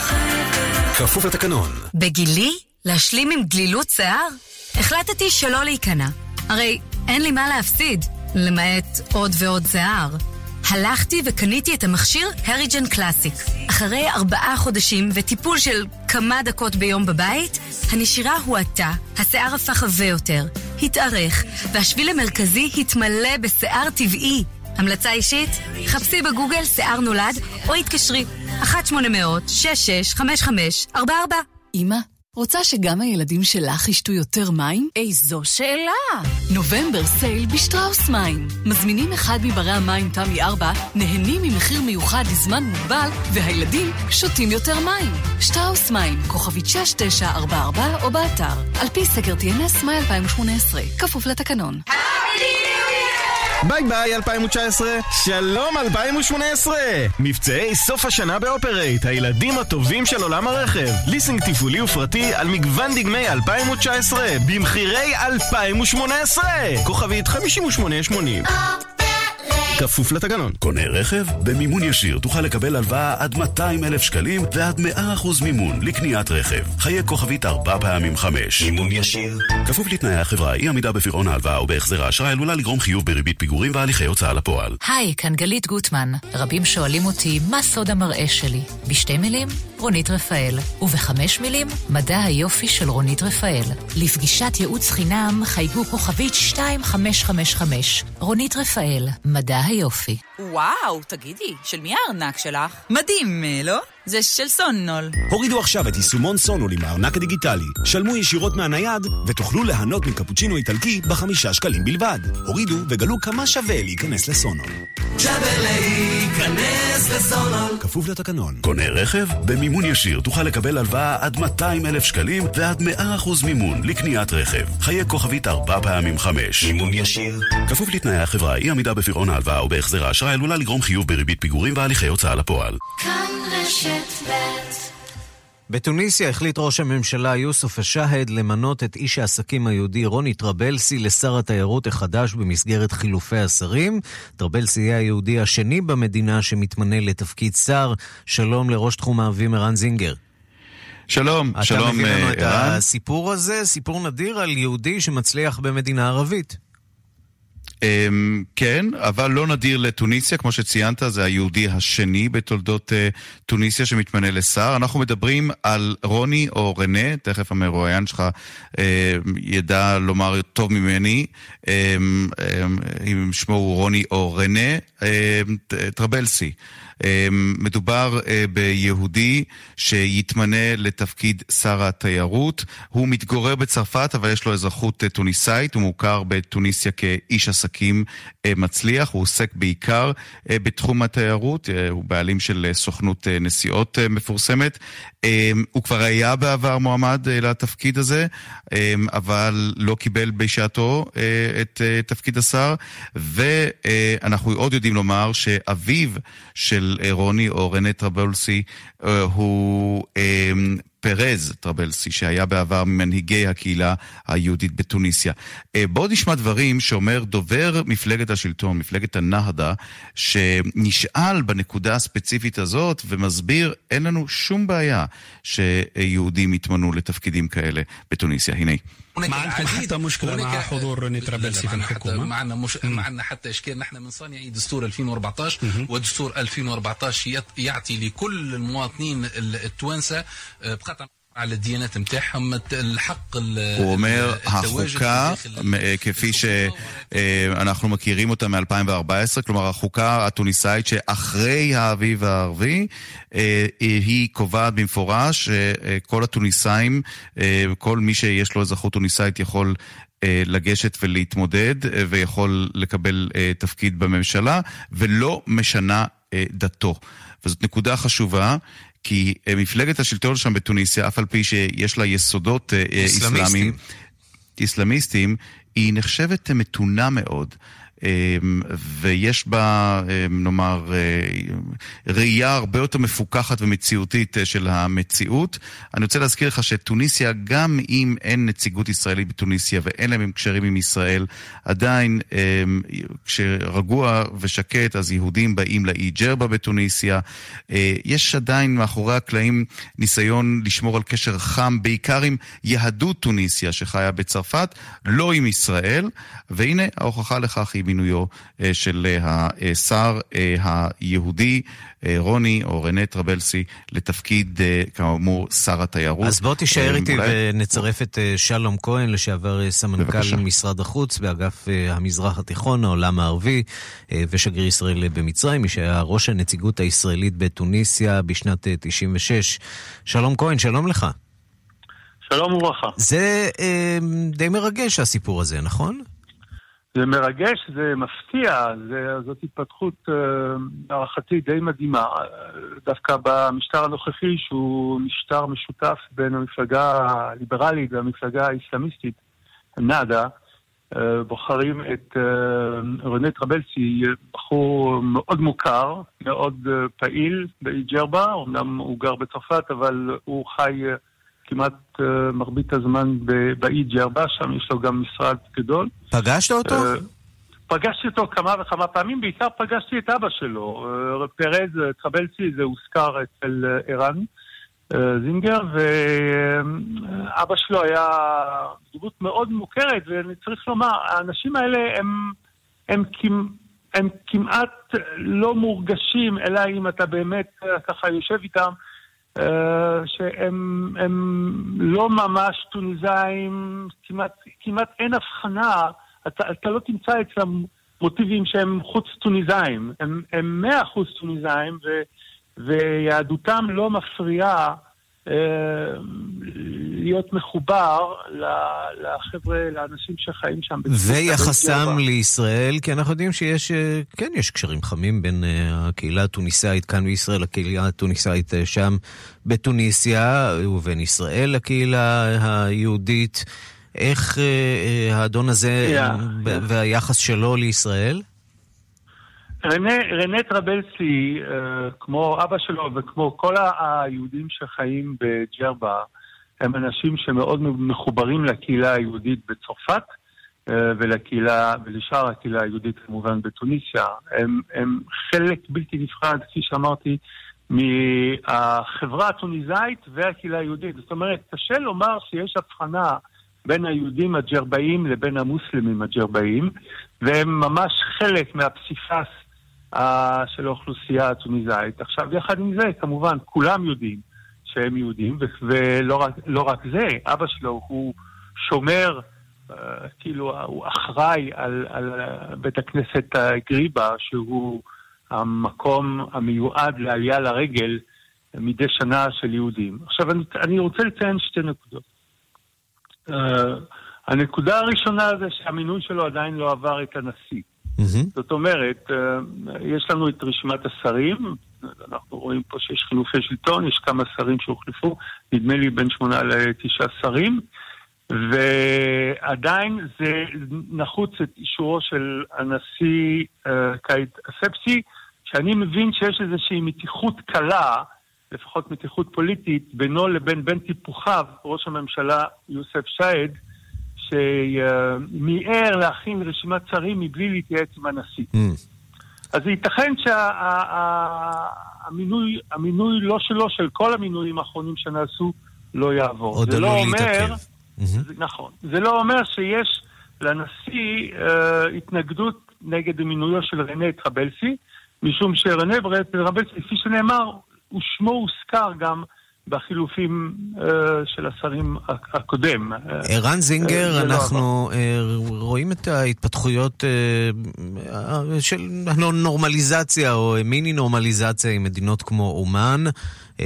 כפוף לתקנון. בגילי? להשלים עם גלילות שיער? החלטתי שלא להיכנע. הרי אין לי מה להפסיד, למעט עוד ועוד שיער. הלכתי וקניתי את המכשיר הריג'ן קלאסיק. אחרי ארבעה חודשים וטיפול של כמה דקות ביום בבית, הנשירה הואטה, השיער הפך עבה יותר, התארך, והשביל המרכזי התמלא בשיער טבעי. המלצה אישית? חפשי בגוגל שיער נולד או התקשרי 1-800-665544 אמא, רוצה שגם הילדים שלך ישתו יותר מים? איזו שאלה! נובמבר סייל בשטראוס מים. מזמינים אחד מברי המים תמי 4, נהנים ממחיר מיוחד לזמן מוגבל, והילדים שותים יותר מים. שטראוס מים, כוכבית 6944 או באתר. על פי סקר TNS מאי 2018, כפוף לתקנון. ביי ביי 2019, שלום 2018! מבצעי סוף השנה באופרייט, הילדים הטובים של עולם הרכב. ליסינג תפעולי ופרטי על מגוון דגמי 2019, במחירי 2018! כוכבית 5880 כפוף לתקנון. קונה רכב? במימון ישיר תוכל לקבל הלוואה עד 200 אלף שקלים ועד 100% מימון לקניית רכב. חייגו כוכבית ארבע פעמים חמש. מימון ישיר. כפוף לתנאי החברה, אי עמידה בפירעון ההלוואה או בהחזר האשראי עלולה לגרום חיוב בריבית פיגורים והליכי הוצאה לפועל. היי, כאן גלית גוטמן. רבים שואלים אותי, מה סוד המראה שלי? בשתי מילים? רונית רפאל. ובחמש מילים? מדע היופי של רונית רפאל. לפגישת ייעוץ חינם חייגו כוכבית 2555. רונית רפאל, מדע היופי. וואו, תגידי, של מי הארנק שלך? מדהים, לא? זה של סונול. הורידו עכשיו את יישומון סונול עם הארנק הדיגיטלי. שלמו ישירות מהנייד ותוכלו ליהנות מקפוצ'ינו איטלקי בחמישה שקלים בלבד. הורידו וגלו כמה שווה להיכנס לסונול. שווה להיכנס לסונול. כפוף לתקנון. קונה רכב? במימון ישיר תוכל לקבל הלוואה עד 200 אלף שקלים ועד 100% מימון לקניית רכב. חיי כוכבית ארבע פעמים חמש. מימון ישיר. כפוף לתנאי החברה, אי עמידה בפירעון ההלוואה או בהחזר האשראי עלולה לגרום חיוב בריבית פיגורים והליכי הוצאה לפועל. כאן רשת בתוניסיה החליט ראש הממשלה יוסוף א-שהד למנות את איש העסקים היהודי רוני טרבלסי לשר התיירות החדש במסגרת חילופי השרים. טרבלסי יהיה היהודי השני במדינה שמתמנה לתפקיד שר. שלום לראש תחום האבים ערן זינגר. שלום, שלום אתה מביא לנו את ערן. הסיפור הזה, סיפור נדיר על יהודי שמצליח במדינה ערבית. אמ, כן, אבל לא נדיר לתוניסיה, כמו שציינת, זה היהודי השני בתולדות אה, תוניסיה שמתמנה לשר. אנחנו מדברים על רוני או רנה, תכף המרואיין שלך אה, ידע לומר טוב ממני, אה, אה, אם שמו הוא רוני או רנה, טרבלסי. אה, מדובר אה, ביהודי שיתמנה לתפקיד שר התיירות. הוא מתגורר בצרפת, אבל יש לו אזרחות אה, תוניסאית. הוא מוכר בתוניסיה כאיש עסקים אה, מצליח. הוא עוסק בעיקר בתחום התיירות. הוא בעלים של סוכנות נסיעות מפורסמת. אה, הוא כבר היה בעבר מועמד לתפקיד הזה, אה, אבל לא קיבל בשעתו את תפקיד השר. ואנחנו עוד יודעים לומר שאביו של אה, רוני או רנה טרבלסי אה, הוא אה, פרז טרבלסי, שהיה בעבר ממנהיגי הקהילה היהודית בתוניסיה. בואו נשמע דברים שאומר דובר מפלגת השלטון, מפלגת הנהדה, שנשאל בנקודה הספציפית הזאת ומסביר, אין לנו שום בעיה שיהודים יתמנו לתפקידים כאלה בתוניסיה. הנה. ما عندكم حتى مشكلة مع حضور روني ترابلسي في الحكومة. معنا مش معنا حتى إشكال. نحن من صانعي دستور 2014 ودستور 2014 يط- يعطي لكل المواطنين ال- التوانسة آه، بقطع הוא אומר, החוקה, אה, כפי שאנחנו אה, מכירים אותה מ-2014, כלומר החוקה התוניסאית שאחרי האביב הערבי, אה, היא קובעת במפורש שכל התוניסאים, כל מי שיש לו אזרחות תוניסאית יכול לגשת ולהתמודד ויכול לקבל תפקיד בממשלה, ולא משנה דתו. וזאת נקודה חשובה, כי אה, מפלגת השלטון שם בתוניסיה, אף על פי שיש לה יסודות אה, אה, אסלאמיסטים. אסלאמיים, איסלאמיסטים, היא נחשבת מתונה מאוד. אמ, ויש בה, אמ, נאמר, אה, ראייה הרבה יותר מפוקחת ומציאותית אה, של המציאות. אני רוצה להזכיר לך שטוניסיה, גם אם אין נציגות ישראלית בתוניסיה ואין להם קשרים עם ישראל, עדיין אמ, כשרגוע ושקט, אז יהודים באים לאי ג'רבה בתוניסיה. אה, יש עדיין מאחורי הקלעים ניסיון לשמור על קשר חם, בעיקר עם יהדות טוניסיה שחיה בצרפת, לא עם ישראל, והנה ההוכחה לכך היא מינויו של השר היהודי רוני או רנה טרבלסי לתפקיד, כאמור, שר התיירות. אז בוא תישאר איתי ונצרף את שלום כהן, לשעבר סמנכ"ל משרד החוץ באגף המזרח התיכון, העולם הערבי, ושגריר ישראל במצרים, מי שהיה ראש הנציגות הישראלית בתוניסיה בשנת 96. שלום כהן, שלום לך. שלום וברכה. זה אה, די מרגש הסיפור הזה, נכון? זה מרגש, זה מפתיע, זה, זאת התפתחות אה, הערכתי די מדהימה. דווקא במשטר הנוכחי, שהוא משטר משותף בין המפלגה הליברלית והמפלגה האסלאמיסטית, נאדה, אה, בוחרים את אה, רנה טרבלסי, בחור מאוד מוכר, מאוד פעיל באי ג'רבה, אמנם הוא גר בצרפת, אבל הוא חי כמעט uh, מרבית הזמן באי ג'רבה, שם יש לו גם משרד גדול. פגשת אותו? Uh, פגשתי אותו כמה וכמה פעמים, בעיקר פגשתי את אבא שלו, uh, פרז טרבלסי, זה הוזכר אצל ערן זינגר, ואבא שלו היה דמות מאוד מוכרת, ואני צריך לומר, האנשים האלה הם, הם, הם, הם כמעט לא מורגשים, אלא אם אתה באמת ככה יושב איתם. אה, שהם לא ממש טוניסאים, כמעט, כמעט אין הבחנה, אתה, אתה לא תמצא אצלם מוטיבים שהם חוץ טוניסאים, הם, מאה אחוז טוניסאים ויהדותם לא מפריעה להיות מחובר לחבר'ה, לאנשים שחיים שם. ויחסם לישראל, כי אנחנו יודעים שיש, אה, כן, יש קשרים חמים בין אה, הקהילה התוניסאית כאן בישראל, לקהילה התוניסאית שם בתוניסיה, ובין ישראל לקהילה היהודית. איך האדון הזה yeah. והיחס שלו לישראל? רנה, רנה טרבלסי, uh, כמו אבא שלו וכמו כל היהודים שחיים בג'רבה, הם אנשים שמאוד מחוברים לקהילה היהודית בצרפת uh, ולקהילה, ולשאר הקהילה היהודית כמובן בתוניסיה. הם, הם חלק בלתי נפרד, כפי שאמרתי, מהחברה הטוניסאית והקהילה היהודית. זאת אומרת, קשה לומר שיש הבחנה בין היהודים הג'רבאים לבין המוסלמים הג'רבאים, והם ממש חלק מהפסיפס של האוכלוסייה הטוניסאית. עכשיו, יחד עם זה, כמובן, כולם יודעים שהם יהודים, ולא רק, לא רק זה, אבא שלו הוא שומר, uh, כאילו, הוא אחראי על, על בית הכנסת גריבה, שהוא המקום המיועד לעלייה לרגל מדי שנה של יהודים. עכשיו, אני, אני רוצה לציין שתי נקודות. Uh, הנקודה הראשונה זה שהמינוי שלו עדיין לא עבר את הנשיא. Mm-hmm. זאת אומרת, אה, יש לנו את רשימת השרים, אנחנו רואים פה שיש חילופי שלטון, יש כמה שרים שהוחלפו, נדמה לי בין שמונה לתשעה שרים, ועדיין זה נחוץ את אישורו של הנשיא uh, קייד אספסי, שאני מבין שיש איזושהי מתיחות קלה, לפחות מתיחות פוליטית, בינו לבין בן טיפוחיו, ראש הממשלה יוסף שייד, שמיהר להכין רשימת שרים מבלי להתייעץ עם הנשיא. Mm. אז ייתכן שהמינוי המינוי לא שלו, של כל המינויים האחרונים שנעשו, לא יעבור. עוד עלול לא להתעכב. זה, נכון. זה לא אומר שיש לנשיא uh, התנגדות נגד מינויו של רנה טרבלסי, משום שרנה טרבלסי, כפי שנאמר, ושמו הוזכר גם בחילופים uh, של השרים הקודם. ערן זינגר, uh, אנחנו לא uh, רואים את ההתפתחויות uh, של נורמליזציה או מיני נורמליזציה עם מדינות כמו אומן, uh,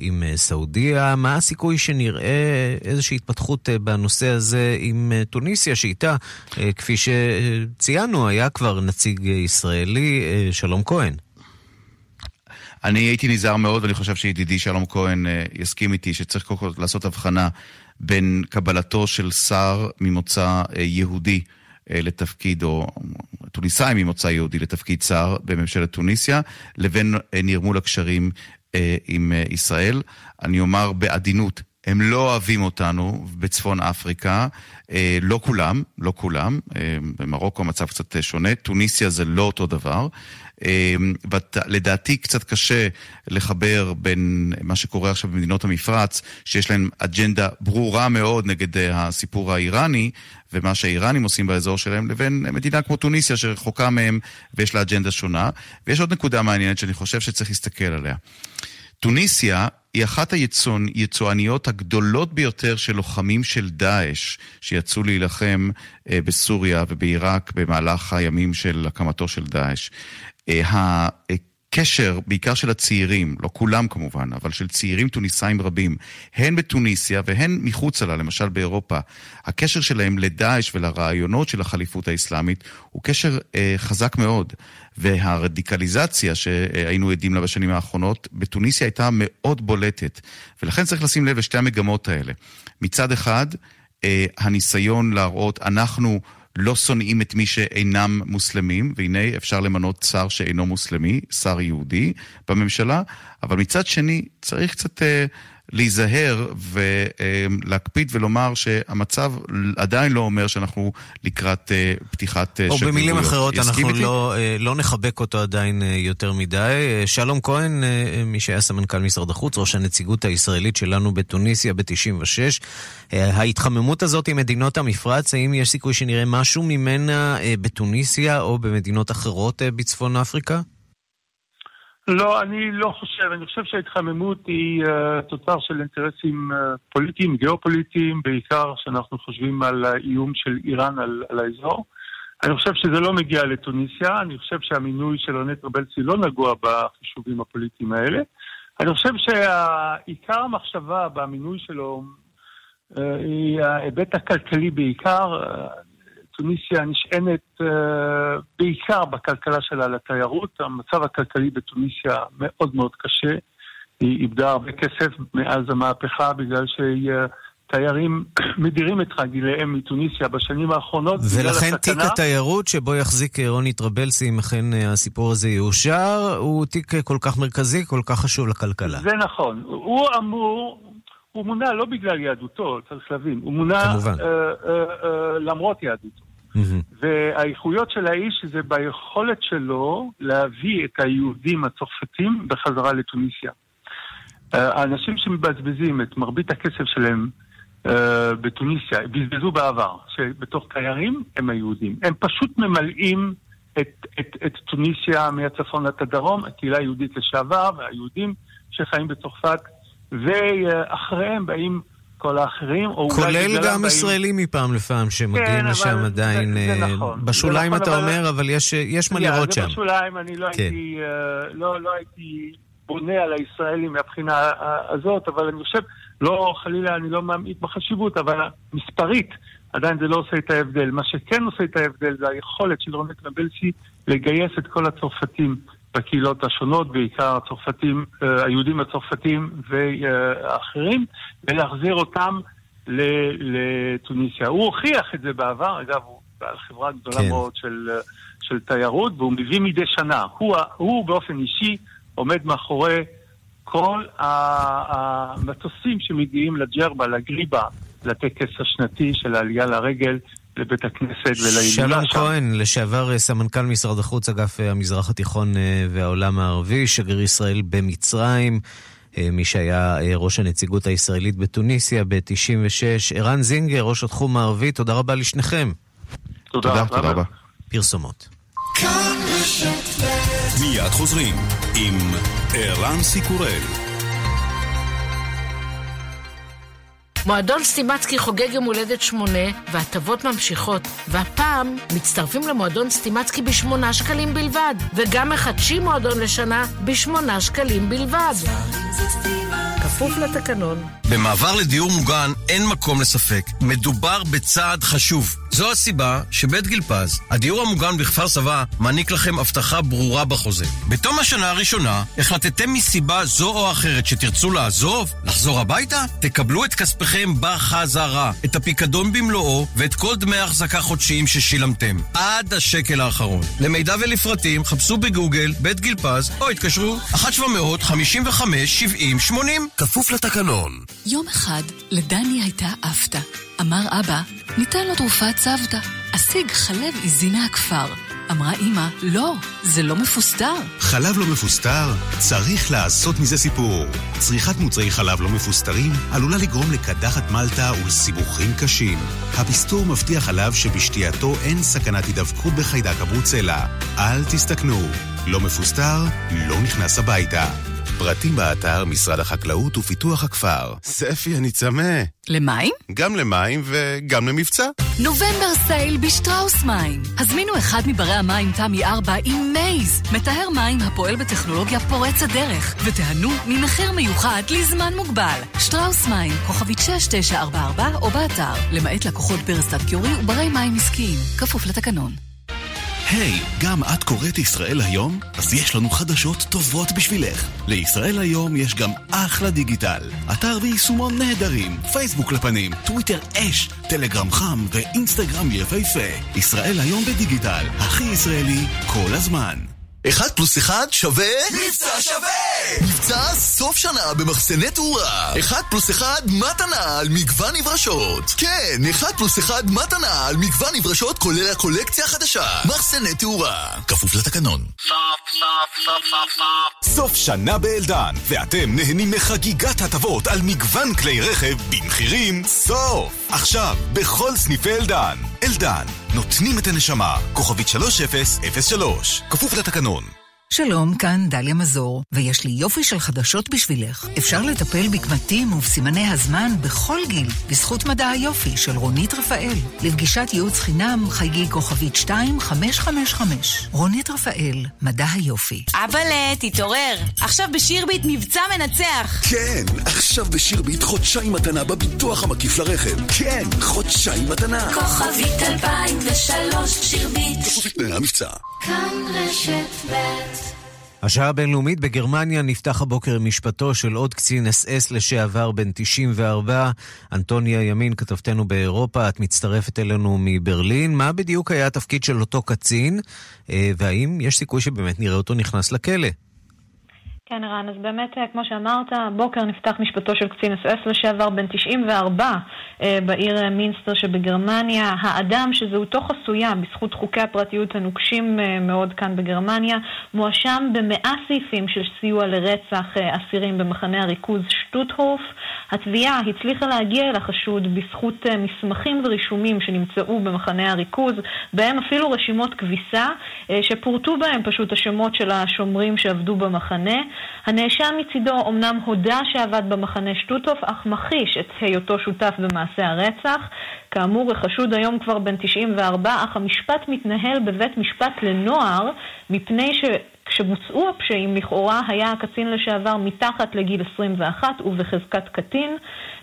עם סעודיה. מה הסיכוי שנראה איזושהי התפתחות uh, בנושא הזה עם uh, טוניסיה, שאיתה, uh, כפי שציינו, היה כבר נציג ישראלי, uh, שלום כהן. אני הייתי נזהר מאוד, ואני חושב שידידי שלום כהן אה, יסכים איתי, שצריך קודם כל לעשות הבחנה בין קבלתו של שר ממוצא אה, יהודי אה, לתפקיד, או טוניסאי ממוצא יהודי לתפקיד שר בממשלת טוניסיה, לבין נרמול הקשרים עם ישראל. אני אומר בעדינות הם לא אוהבים אותנו בצפון אפריקה, אה, לא כולם, לא כולם, אה, במרוקו המצב קצת שונה, טוניסיה זה לא אותו דבר. אה, לדעתי קצת קשה לחבר בין מה שקורה עכשיו במדינות המפרץ, שיש להן אג'נדה ברורה מאוד נגד הסיפור האיראני, ומה שהאיראנים עושים באזור שלהם, לבין מדינה כמו טוניסיה שרחוקה מהם ויש לה אג'נדה שונה. ויש עוד נקודה מעניינת שאני חושב שצריך להסתכל עליה. טוניסיה היא אחת היצואניות הגדולות ביותר של לוחמים של דאעש, שיצאו להילחם אה, בסוריה ובעיראק במהלך הימים של הקמתו של דאעש. הקשר, בעיקר של הצעירים, לא כולם כמובן, אבל של צעירים טוניסאים רבים, הן בתוניסיה והן מחוצה לה, למשל באירופה, הקשר שלהם לדאעש ולרעיונות של החליפות האסלאמית הוא קשר אה, חזק מאוד. והרדיקליזציה שהיינו עדים לה בשנים האחרונות, בתוניסיה הייתה מאוד בולטת. ולכן צריך לשים לב לשתי המגמות האלה. מצד אחד, אה, הניסיון להראות, אנחנו... לא שונאים את מי שאינם מוסלמים, והנה אפשר למנות שר שאינו מוסלמי, שר יהודי בממשלה, אבל מצד שני צריך קצת אה, להיזהר ולהקפיד ולומר שהמצב עדיין לא אומר שאנחנו לקראת אה, פתיחת שגרירויות. או במילים אחרות, אנחנו לא, אה, לא נחבק אותו עדיין יותר מדי. שלום כהן, מי שהיה סמנכ"ל משרד החוץ, ראש הנציגות הישראלית שלנו בתוניסיה ב-96. ההתחממות הזאת עם מדינות המפרץ, האם יש סיכוי שנראה משהו ממנה בתוניסיה או במדינות אחרות בצפון אפריקה? לא, אני לא חושב. אני חושב שההתחממות היא uh, תוצר של אינטרסים uh, פוליטיים, גיאופוליטיים, בעיקר כשאנחנו חושבים על האיום של איראן על, על האזור. אני חושב שזה לא מגיע לתוניסיה, אני חושב שהמינוי של רונט רבלסי לא נגוע בחישובים הפוליטיים האלה. אני חושב שעיקר המחשבה במינוי שלו uh, היא ההיבט הכלכלי בעיקר. טוניסיה נשענת uh, בעיקר בכלכלה שלה לתיירות. המצב הכלכלי בתוניסיה מאוד מאוד קשה. היא איבדה הרבה כסף מאז המהפכה בגלל שהיא... Uh, תיירים מדירים את רגליהם מטוניסיה בשנים האחרונות. ולכן תיק התיירות שבו יחזיק רוני טרבלסי, אם אכן אה, הסיפור הזה יאושר, הוא תיק כל כך מרכזי, כל כך חשוב לכלכלה. זה נכון. הוא אמור, הוא מונה לא בגלל יהדותו, צריך להבין, הוא מונה אה, אה, אה, למרות יהדותו. Mm-hmm. והאיכויות של האיש זה ביכולת שלו להביא את היהודים הצרפתים בחזרה לטוניסיה. אה, האנשים שמבזבזים את מרבית הכסף שלהם uh, בטוניסיה, בזבזו בעבר, שבתוך תיירים הם היהודים. הם פשוט ממלאים את, את, את טוניסיה מהצפון עד הדרום, הקהילה היהודית לשעבר והיהודים שחיים בצרפת, ואחריהם באים כל האחרים, או אולי כולל גם באים... ישראלים מפעם לפעם שמגיעים כן, לשם עדיין. זה, זה אה, נכון. בשוליים נכון, אתה אבל... אומר, אבל יש, יש מה לראות שם. זה בשוליים, אני לא, כן. הייתי, uh, לא, לא הייתי בונה על הישראלים מהבחינה הזאת, אבל אני חושב, לא, חלילה, אני לא ממעיט בחשיבות, אבל מספרית, עדיין זה לא עושה את ההבדל. מה שכן עושה את ההבדל זה היכולת של רונק נבלסי לגייס את כל הצרפתים בקהילות השונות, בעיקר הצרפתים, אה, היהודים הצרפתים ואחרים, ולהחזיר אותם לטוניסיה. הוא הוכיח את זה בעבר, אגב, הוא בעל חברה גדולה כן. מאוד של, של תיירות, והוא מביא מדי שנה. הוא, הוא באופן אישי עומד מאחורי כל המטוסים שמגיעים לג'רבה, לגריבה, לטקס השנתי של העלייה לרגל לבית הכנסת ולהילולה שם. שלום כהן, לשעבר אה, סמנכ"ל משרד החוץ, אגף אה, המזרח התיכון אה, והעולם הערבי, שגריר ישראל במצרים, מי שהיה ראש הנציגות הישראלית בתוניסיה ב-96, ערן זינגר, ראש התחום הערבי, תודה רבה לשניכם. תודה, תודה, תודה רבה. פרסומות. מיד חוזרים עם ערן סיקורל. מועדון סטימצקי חוגג יום הולדת שמונה, וההטבות ממשיכות. והפעם מצטרפים למועדון סטימצקי בשמונה שקלים בלבד, וגם מחדשים מועדון לשנה בשמונה שקלים בלבד. כפוף לתקנון. במעבר לדיור מוגן אין מקום לספק. מדובר בצעד חשוב. וזו הסיבה שבית גיל פז, הדיור המוגן בכפר סבא, מעניק לכם הבטחה ברורה בחוזה. בתום השנה הראשונה, החלטתם מסיבה זו או אחרת שתרצו לעזוב, לחזור הביתה, תקבלו את כספיכם בחזרה, את הפיקדון במלואו ואת כל דמי ההחזקה חודשיים ששילמתם, עד השקל האחרון. למידע ולפרטים, חפשו בגוגל בית גיל פז, או התקשרו 1-755-70-80, כפוף לתקנון. יום אחד לדני הייתה אפתא. אמר אבא, ניתן לו תרופת צוותא. אשיג חלב עיזי מהכפר. אמרה אמא, לא, זה לא מפוסטר. חלב לא מפוסטר? צריך לעשות מזה סיפור. צריכת מוצרי חלב לא מפוסטרים עלולה לגרום לקדחת מלטה ולסיבוכים קשים. הפסטור מבטיח חלב שבשתייתו אין סכנת הידבקות בחיידק הברוצלה. אל תסתכנו, לא מפוסטר, לא נכנס הביתה. פרטים באתר משרד החקלאות ופיתוח הכפר. ספי, אני צמא. למים? גם למים וגם למבצע. נובמבר sale בשטראוס מים. הזמינו אחד מברי המים תמי 4 עם MAZE, מטהר מים הפועל בטכנולוגיה פורצת דרך, ותיהנו ממחיר מיוחד לזמן מוגבל. שטראוס מים, כוכבית 6944 או באתר, למעט לקוחות ברסטאט קיורי וברי מים עסקיים, כפוף לתקנון. היי, hey, גם את קוראת ישראל היום? אז יש לנו חדשות טובות בשבילך. לישראל היום יש גם אחלה דיגיטל. אתר ויישומון נהדרים, פייסבוק לפנים, טוויטר אש, טלגרם חם ואינסטגרם יפהפה. ישראל היום בדיגיטל, הכי ישראלי כל הזמן. אחד פלוס אחד שווה... מבצע שווה! מבצע סוף שנה במחסני תאורה. אחד פלוס אחד מתנה על מגוון נברשות. כן, אחד פלוס אחד מתנה על מגוון נברשות כולל הקולקציה החדשה. מחסני תאורה. כפוף לתקנון. סוף, סוף, סוף, סוף, סוף. סוף שנה באלדן, ואתם נהנים מחגיגת הטבות על מגוון כלי רכב במחירים סוף. עכשיו, בכל סניפי אלדן. אלדן, נותנים את הנשמה. כוכבית 3003, כפוף לתקנון. שלום, כאן דליה מזור, ויש לי יופי של חדשות בשבילך. אפשר לטפל בקמטים ובסימני הזמן בכל גיל, בזכות מדע היופי של רונית רפאל. לפגישת ייעוץ חינם, חייגי כוכבית 2555. רונית רפאל, מדע היופי. אבאלה, תתעורר. עכשיו בשירביט מבצע מנצח. כן, עכשיו בשירביט חודשיים מתנה בביטוח המקיף לרכב. כן, חודשיים מתנה. כוכבית 2003 שירביט. כפוף לתנאי המבצע. כאן רשת ב' השעה הבינלאומית בגרמניה נפתח הבוקר עם משפטו של עוד קצין אס אס לשעבר בן 94, אנטוניה ימין, כתבתנו באירופה, את מצטרפת אלינו מברלין. מה בדיוק היה התפקיד של אותו קצין, והאם יש סיכוי שבאמת נראה אותו נכנס לכלא? כן, ערן, אז באמת, כמו שאמרת, הבוקר נפתח משפטו של קצין אס אס לשעבר בן 94 בעיר מינסטר שבגרמניה. האדם שזהותו חסויה בזכות חוקי הפרטיות הנוקשים מאוד כאן בגרמניה, מואשם במאה סעיפים של סיוע לרצח אסירים במחנה הריכוז שטוטהוף. התביעה הצליחה להגיע אל החשוד בזכות מסמכים ורישומים שנמצאו במחנה הריכוז, בהם אפילו רשימות כביסה, שפורטו בהם פשוט השמות של השומרים שעבדו במחנה. הנאשם מצידו אמנם הודה שעבד במחנה שטוטוף, אך מכחיש את היותו שותף במעשה הרצח. כאמור, החשוד היום כבר בן 94, אך המשפט מתנהל בבית משפט לנוער, מפני ש... כשבוצעו הפשעים לכאורה היה הקצין לשעבר מתחת לגיל 21 ובחזקת קטין.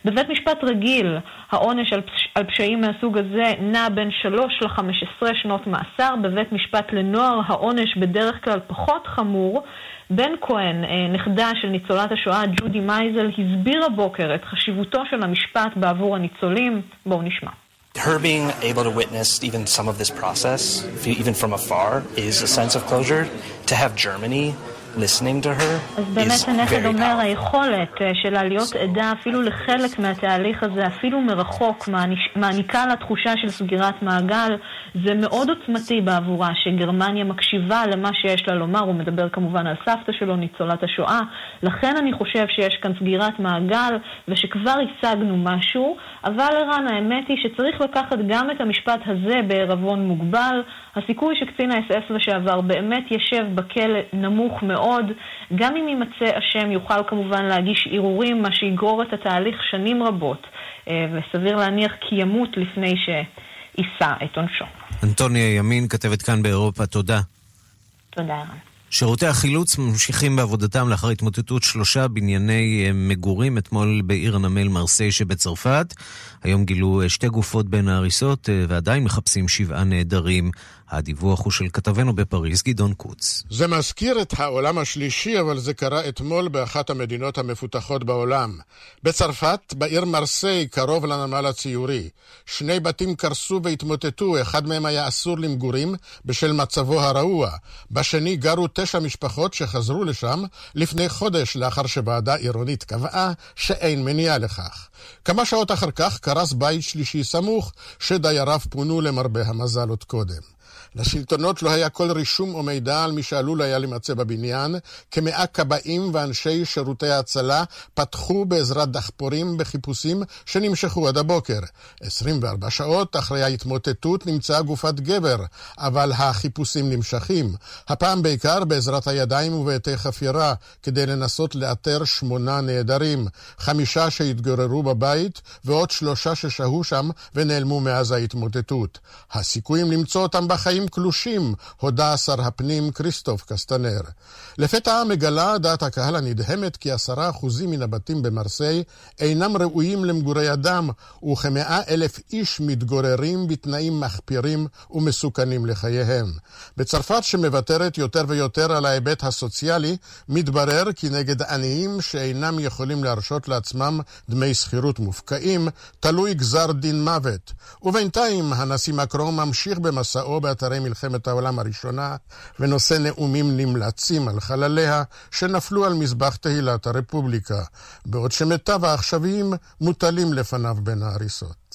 בבית משפט רגיל העונש על, פש... על פשעים מהסוג הזה נע בין 3 ל-15 שנות מאסר. בבית משפט לנוער העונש בדרך כלל פחות חמור. בן כהן, נכדה של ניצולת השואה ג'ודי מייזל, הסביר הבוקר את חשיבותו של המשפט בעבור הניצולים. בואו נשמע. Her being able to witness even some of this process, even from afar, is a sense of closure. To have Germany listening to her אז באמת הנכד אומר, היכולת שלה להיות עדה אפילו לחלק מהתהליך הזה, אפילו מרחוק, מעניקה לה תחושה של סגירת מעגל. זה מאוד עוצמתי בעבורה, שגרמניה מקשיבה למה שיש לה לומר, הוא מדבר כמובן על סבתא שלו, ניצולת השואה. לכן אני חושב שיש כאן סגירת מעגל, ושכבר השגנו משהו, אבל ערן, האמת היא שצריך לקחת גם את המשפט הזה בערבון מוגבל. הסיכוי שקצין האס-אס לשעבר באמת ישב בכלא נמוך מאוד. גם אם יימצא אשם יוכל כמובן להגיש ערעורים, מה שיגרור את התהליך שנים רבות, וסביר להניח כי ימות לפני שיישא את עונשו. אנטוניה ימין, כתבת כאן באירופה, תודה. תודה, ערן. שירותי החילוץ ממשיכים בעבודתם לאחר התמוטטות שלושה בנייני אה, מגורים אתמול בעיר הנמל מרסיי שבצרפת. היום גילו אה, שתי גופות בין ההריסות אה, ועדיין מחפשים שבעה נעדרים. הדיווח הוא של כתבנו בפריז, גדעון קוץ. זה מזכיר את העולם השלישי, אבל זה קרה אתמול באחת המדינות המפותחות בעולם. בצרפת, בעיר מרסיי, קרוב לנמל הציורי. שני בתים קרסו והתמוטטו, אחד מהם היה אסור למגורים בשל מצבו הרעוע. בשני גרו תשע משפחות שחזרו לשם לפני חודש לאחר שוועדה עירונית קבעה שאין מניעה לכך. כמה שעות אחר כך קרס בית שלישי סמוך, שדייריו פונו למרבה המזל עוד קודם. לשלטונות לא היה כל רישום או מידע על מי שעלול היה להימצא בבניין. כמאה כבאים ואנשי שירותי ההצלה פתחו בעזרת דחפורים בחיפושים שנמשכו עד הבוקר. 24 שעות אחרי ההתמוטטות נמצאה גופת גבר, אבל החיפושים נמשכים. הפעם בעיקר בעזרת הידיים ובעטי חפירה, כדי לנסות לאתר שמונה נעדרים. חמישה שהתגוררו בבית ועוד שלושה ששהו שם ונעלמו מאז ההתמוטטות. הסיכויים למצוא אותם בחיים קלושים, הודה שר הפנים כריסטוף קסטנר. לפתע מגלה דעת הקהל הנדהמת כי עשרה אחוזים מן הבתים במרסיי אינם ראויים למגורי אדם, וכמאה אלף איש מתגוררים בתנאים מחפירים ומסוכנים לחייהם. בצרפת, שמוותרת יותר ויותר על ההיבט הסוציאלי, מתברר כי נגד עניים שאינם יכולים להרשות לעצמם דמי שכירות מופקעים, תלוי גזר דין מוות. ובינתיים הנשיא מקרון ממשיך במסעו באתרי אחרי מלחמת העולם הראשונה, ונושא נאומים נמלצים על חלליה שנפלו על מזבח תהילת הרפובליקה, בעוד שמיטב העכשוויים מוטלים לפניו בין ההריסות.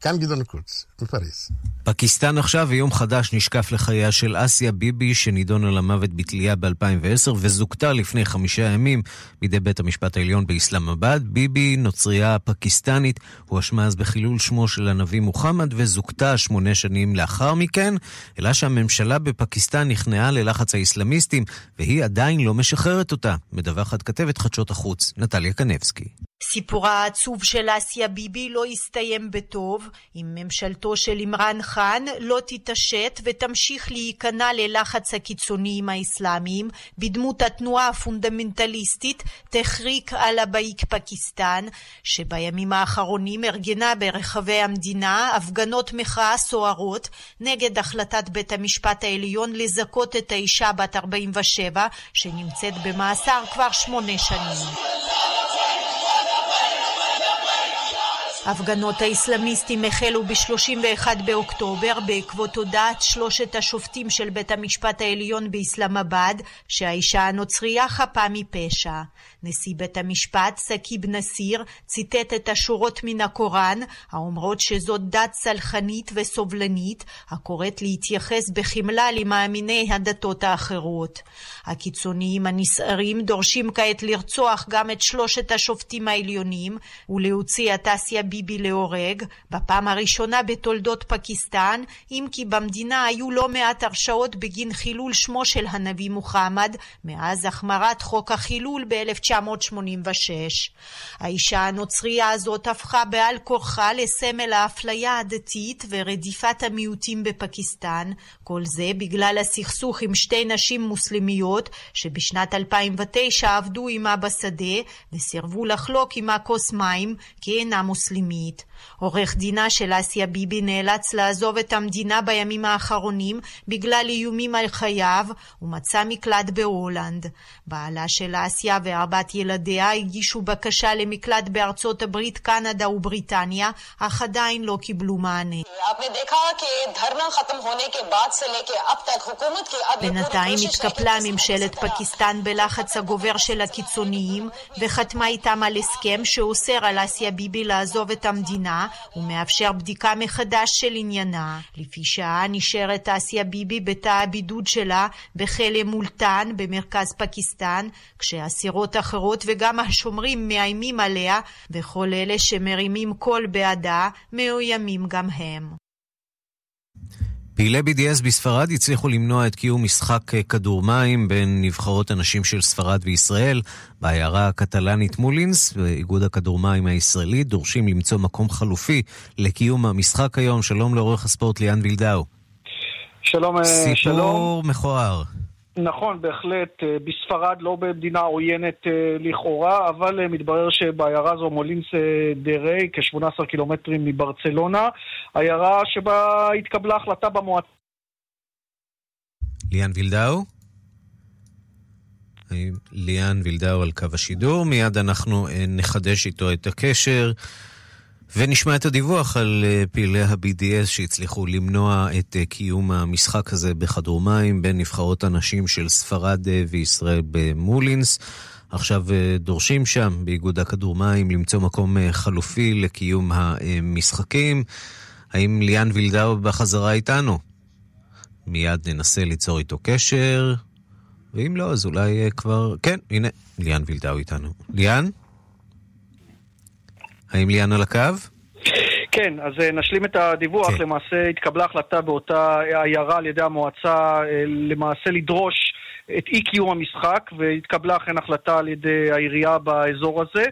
כאן גדעון קוץ, מפריז. פקיסטן עכשיו, ויום חדש נשקף לחייה של אסיה ביבי, שנידונה למוות בתלייה ב-2010 וזוכתה לפני חמישה ימים בידי בית המשפט העליון באסלאמבאד. ביבי, נוצרייה פקיסטנית, הואשמה אז בחילול שמו של הנביא מוחמד וזוכתה שמונה שנים לאחר מכן, אלא שהממשלה בפקיסטן נכנעה ללחץ האסלאמיסטים, והיא עדיין לא משחררת אותה, מדווחת כתבת חדשות החוץ, נטליה קנבסקי. סיפורה העצוב של אסיה ביבי לא יסתיים בטוב אם ממשלתו של עמרן חאן לא תתעשת ותמשיך להיכנע ללחץ הקיצוניים האסלאמיים בדמות התנועה הפונדמנטליסטית תחריק על הבאיק פקיסטן שבימים האחרונים ארגנה ברחבי המדינה הפגנות מחאה סוערות נגד החלטת בית המשפט העליון לזכות את האישה בת 47 שנמצאת במאסר כבר שמונה שנים. הפגנות האסלאמיסטים החלו ב-31 באוקטובר בעקבות הודעת שלושת השופטים של בית המשפט העליון באסלאמבאד שהאישה הנוצרייה חפה מפשע. נשיא בית המשפט, סקיב נסיר, ציטט את השורות מן הקוראן האומרות שזאת דת סלחנית וסובלנית הקוראת להתייחס בחמלה למאמיני הדתות האחרות. הקיצוניים הנסערים דורשים כעת לרצוח גם את שלושת השופטים העליונים ולהוציא את אסיה ביבי להורג, בפעם הראשונה בתולדות פקיסטן, אם כי במדינה היו לא מעט הרשעות בגין חילול שמו של הנביא מוחמד מאז החמרת חוק החילול ב-1986. האישה הנוצרייה הזאת הפכה בעל כורחה לסמל האפליה הדתית ורדיפת המיעוטים בפקיסטן, כל זה בגלל הסכסוך עם שתי נשים מוסלמיות שבשנת 2009 עבדו עמה בשדה וסירבו לחלוק עמה כוס מים כי אינה מוסלמית. עורך דינה של אסיה ביבי נאלץ לעזוב את המדינה בימים האחרונים בגלל איומים על חייו ומצא מקלט בהולנד. בעלה של אסיה וארבעת ילדיה הגישו בקשה למקלט בארצות הברית, קנדה ובריטניה, אך עדיין לא קיבלו מענה. בינתיים התקפלה ממשלת פקיסטן בלחץ הגובר של הקיצוניים וחתמה איתם על הסכם שאוסר על אסיה ביבי לעזוב את המדינה ומאפשר בדיקה מחדש של עניינה. לפי שעה נשארת אסיה ביבי בתא הבידוד שלה בכלא מולטן במרכז פקיסטן, כשאסירות אחרות וגם השומרים מאיימים עליה וכל אלה שמרימים קול בעדה מאוימים גם הם. פעילי BDS בספרד הצליחו למנוע את קיום משחק אה, כדור מים בין נבחרות הנשים של ספרד וישראל. בעיירה הקטלנית מולינס ואיגוד הכדור מים הישראלי דורשים למצוא מקום חלופי לקיום המשחק היום. שלום לעורך הספורט ליאן וילדאו. שלום, אה, סיפור שלום. מכוער. נכון, בהחלט. אה, בספרד, לא במדינה עוינת אה, לכאורה, אבל אה, מתברר שבעיירה זו מולינס דה ריי, כ-18 קילומטרים מברצלונה, עיירה שבה התקבלה החלטה במועצה. ליאן וילדאו? ליאן וילדאו על קו השידור, מיד אנחנו נחדש איתו את הקשר. ונשמע את הדיווח על אה, פעילי ה-BDS שהצליחו למנוע את אה, קיום המשחק הזה בכדור מים בין נבחרות הנשים של ספרד אה, וישראל במולינס. עכשיו דורשים שם באיגוד הכדור מים למצוא מקום חלופי לקיום המשחקים. האם ליאן וילדאו בחזרה איתנו? מיד ננסה ליצור איתו קשר, ואם לא, אז אולי כבר... כן, הנה, ליאן וילדאו איתנו. ליאן? האם ליאן על הקו? כן, אז אה, נשלים את הדיווח. כן. למעשה התקבלה החלטה באותה עיירה על ידי המועצה אה, למעשה לדרוש את אי קיום המשחק, והתקבלה אכן החלטה על ידי העירייה באזור הזה.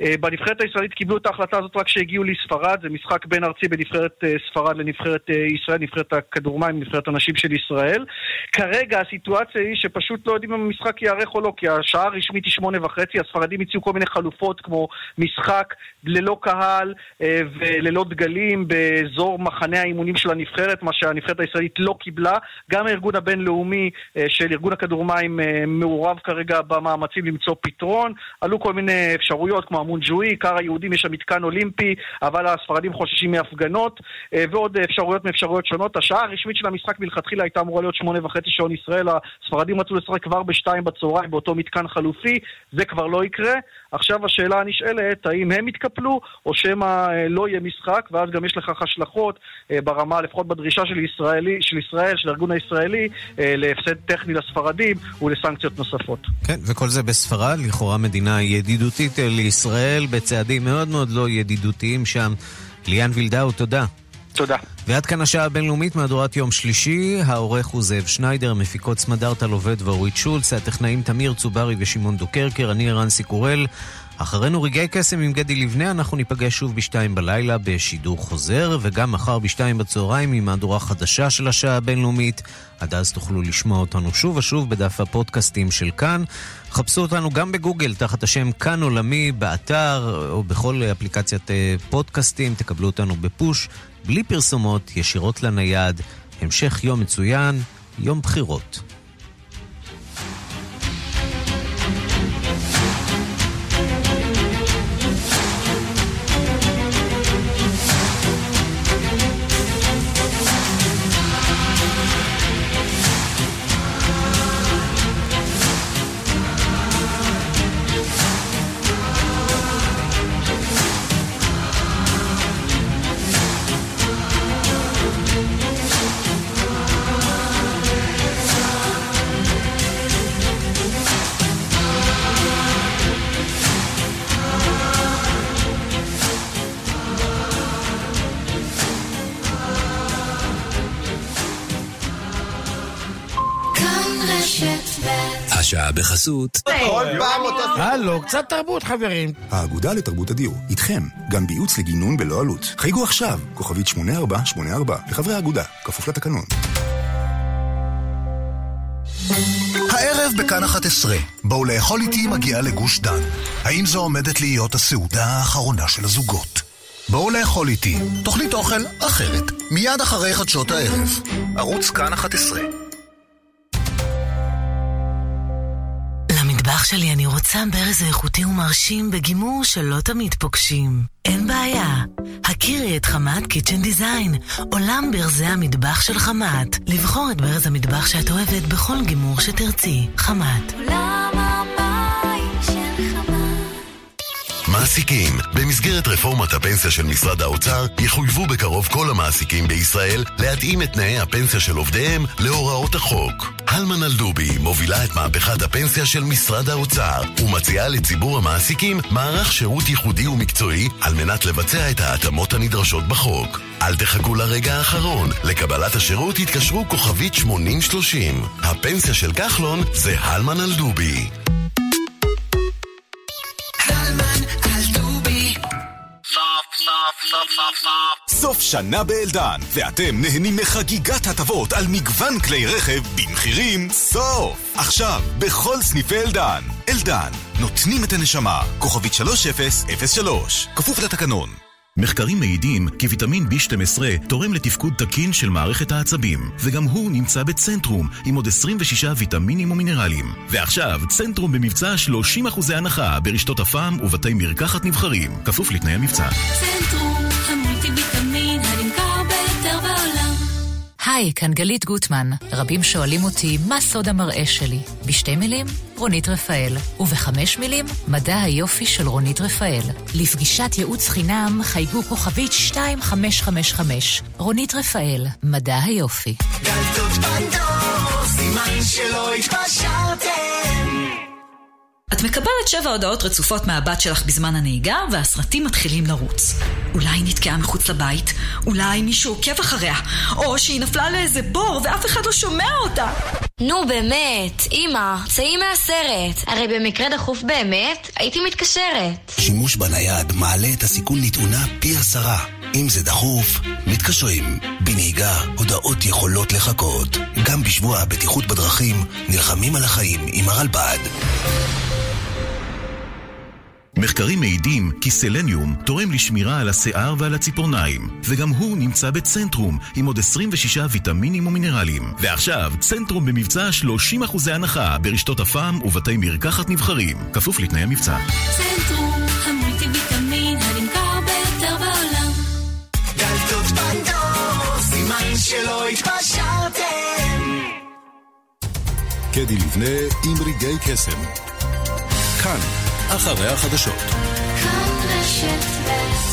אה, בנבחרת הישראלית קיבלו את ההחלטה הזאת רק כשהגיעו לספרד, זה משחק בין ארצי בנבחרת אה, ספרד לנבחרת אה, ישראל, נבחרת הכדורמים, נבחרת הנשים של ישראל. כרגע הסיטואציה היא שפשוט לא יודעים אם המשחק ייערך או לא, כי השעה הרשמית היא שמונה וחצי, הספרדים הציעו כל מיני חלופות כמו משחק ללא קהל וללא דגלים באזור מחנה האימונים של הנבחרת, מה שהנבחרת הישראלית לא קיבלה. גם הארגון הבינלאומי של ארגון הכדור מים אה, מעורב כרגע במאמצים למצוא פתרון. עלו כל מיני אפשרויות כמו המונג'וי, עיקר היהודים יש שם מתקן אולימפי, אבל הספרדים חוששים מהפגנות, אה, ועוד אפשרויות מאפשרויות שונות. השעה הרשמית של המשחק מלכתחילה הייתה אמורה להיות שמונה וחצי שעון ישראל, הספרדים רצו לשחק כבר בשתיים בצהריים באותו מתקן חלופי, זה כבר לא יקרה. עכשיו השאלה הנשאלת, האם הם יתקפלו, או שמא אה, לא יהיה משחק, ואז גם יש לכך השלכות ברמה, לפחות בדרישה של, ישראלי, של ישראל, של הארגון הישראלי, להפסד טכני לספרדים. כספים ולסנקציות נוספות. כן, וכל זה בספרד, לכאורה מדינה ידידותית לישראל, בצעדים מאוד מאוד לא ידידותיים שם. ליאן וילדאו, תודה. תודה. ועד כאן השעה הבינלאומית, מהדורת יום שלישי. העורך הוא זאב שניידר, מפיקות סמדארטה לובד ואורית שולץ, הטכנאים תמיר צוברי ושמעון דוקרקר, אני רנסי קורל. אחרינו רגעי קסם עם גדי לבנה, אנחנו ניפגש שוב בשתיים בלילה בשידור חוזר, וגם מחר בשתיים בצהריים עם מהדורה חדשה של השעה הבינלאומית. עד אז תוכלו לשמוע אותנו שוב ושוב בדף הפודקאסטים של כאן. חפשו אותנו גם בגוגל תחת השם כאן עולמי, באתר או בכל אפליקציית אה, פודקאסטים. תקבלו אותנו בפוש, בלי פרסומות, ישירות לנייד. המשך יום מצוין, יום בחירות. בחסות. כל פעם אותו... הלו, קצת תרבות, חברים. האגודה לתרבות הדיור, איתכם, גם בייעוץ לגינון בלא עלות. חייגו עכשיו, כוכבית 8484, לחברי האגודה, כפוף לתקנון. הערב בכאן 11, בואו לאכול איתי מגיעה לגוש דן. האם זו עומדת להיות הסעודה האחרונה של הזוגות? בואו לאכול איתי, תוכנית אוכל אחרת, מיד אחרי חדשות הערב. ערוץ כאן 11 למטבח שלי אני רוצה ברז איכותי ומרשים בגימור שלא תמיד פוגשים. אין בעיה. הכירי את חמת קיצ'ן דיזיין, עולם ברזי המטבח של חמת. לבחור את ברז המטבח שאת אוהבת בכל גימור שתרצי. חמת. עולם מעסיקים, במסגרת רפורמת הפנסיה של משרד האוצר, יחויבו בקרוב כל המעסיקים בישראל להתאים את תנאי הפנסיה של עובדיהם להוראות החוק. הלמן אלדובי מובילה את מהפכת הפנסיה של משרד האוצר, ומציעה לציבור המעסיקים מערך שירות ייחודי ומקצועי על מנת לבצע את ההתאמות הנדרשות בחוק. אל תחכו לרגע האחרון, לקבלת השירות התקשרו כוכבית 8030. הפנסיה של כחלון זה הלמן אלדובי. סוף שנה באלדן, ואתם נהנים מחגיגת הטבות על מגוון כלי רכב במחירים סוף! עכשיו, בכל סניפי אלדן. אלדן, נותנים את הנשמה. כוכבית 3003, כפוף לתקנון. מחקרים מעידים כי ויטמין B12 תורם לתפקוד תקין של מערכת העצבים, וגם הוא נמצא בצנטרום, עם עוד 26 ויטמינים ומינרלים. ועכשיו, צנטרום במבצע 30% הנחה ברשתות הפעם ובתי מרקחת נבחרים, כפוף לתנאי המבצע. צנטרום, המולטי ויטמין הנמכר ביותר בעולם. היי, כאן גלית גוטמן. רבים שואלים אותי, מה סוד המראה שלי? בשתי מילים, רונית רפאל. ובחמש מילים, מדע היופי של רונית רפאל. לפגישת ייעוץ חינם, חייגו כוכבית 2555. רונית רפאל, מדע היופי. דלתות פנדור, סימן שלא התפשרתם. את מקבלת שבע הודעות רצופות מהבת שלך בזמן הנהיגה, והסרטים מתחילים לרוץ. אולי היא נתקעה מחוץ לבית, אולי מישהו עוקב אחריה, או שהיא נפלה לאיזה בור ואף אחד לא שומע אותה. נו באמת, אמא, צאי מהסרט. הרי במקרה דחוף באמת, הייתי מתקשרת. שימוש בנייד מעלה את הסיכון לתאונה פי עשרה. אם זה דחוף, מתקשרים. בנהיגה, הודעות יכולות לחכות. גם בשבוע הבטיחות בדרכים, נלחמים על החיים עם הרלב"ד. מחקרים מעידים כי סלניום תורם לשמירה על השיער ועל הציפורניים, וגם הוא נמצא בצנטרום, עם עוד 26 ויטמינים ומינרלים. ועכשיו, צנטרום במבצע 30% הנחה ברשתות הפעם ובתי מרקחת נבחרים, כפוף לתנאי המבצע. צנטרום, המולטי ויטמין הנמכר ביותר בעולם. דלתות פנדור, סימן שלא התפשרתם. קדי לבנה עם רגעי קסם. כאן, אחרי החדשות. כאן רשת ב'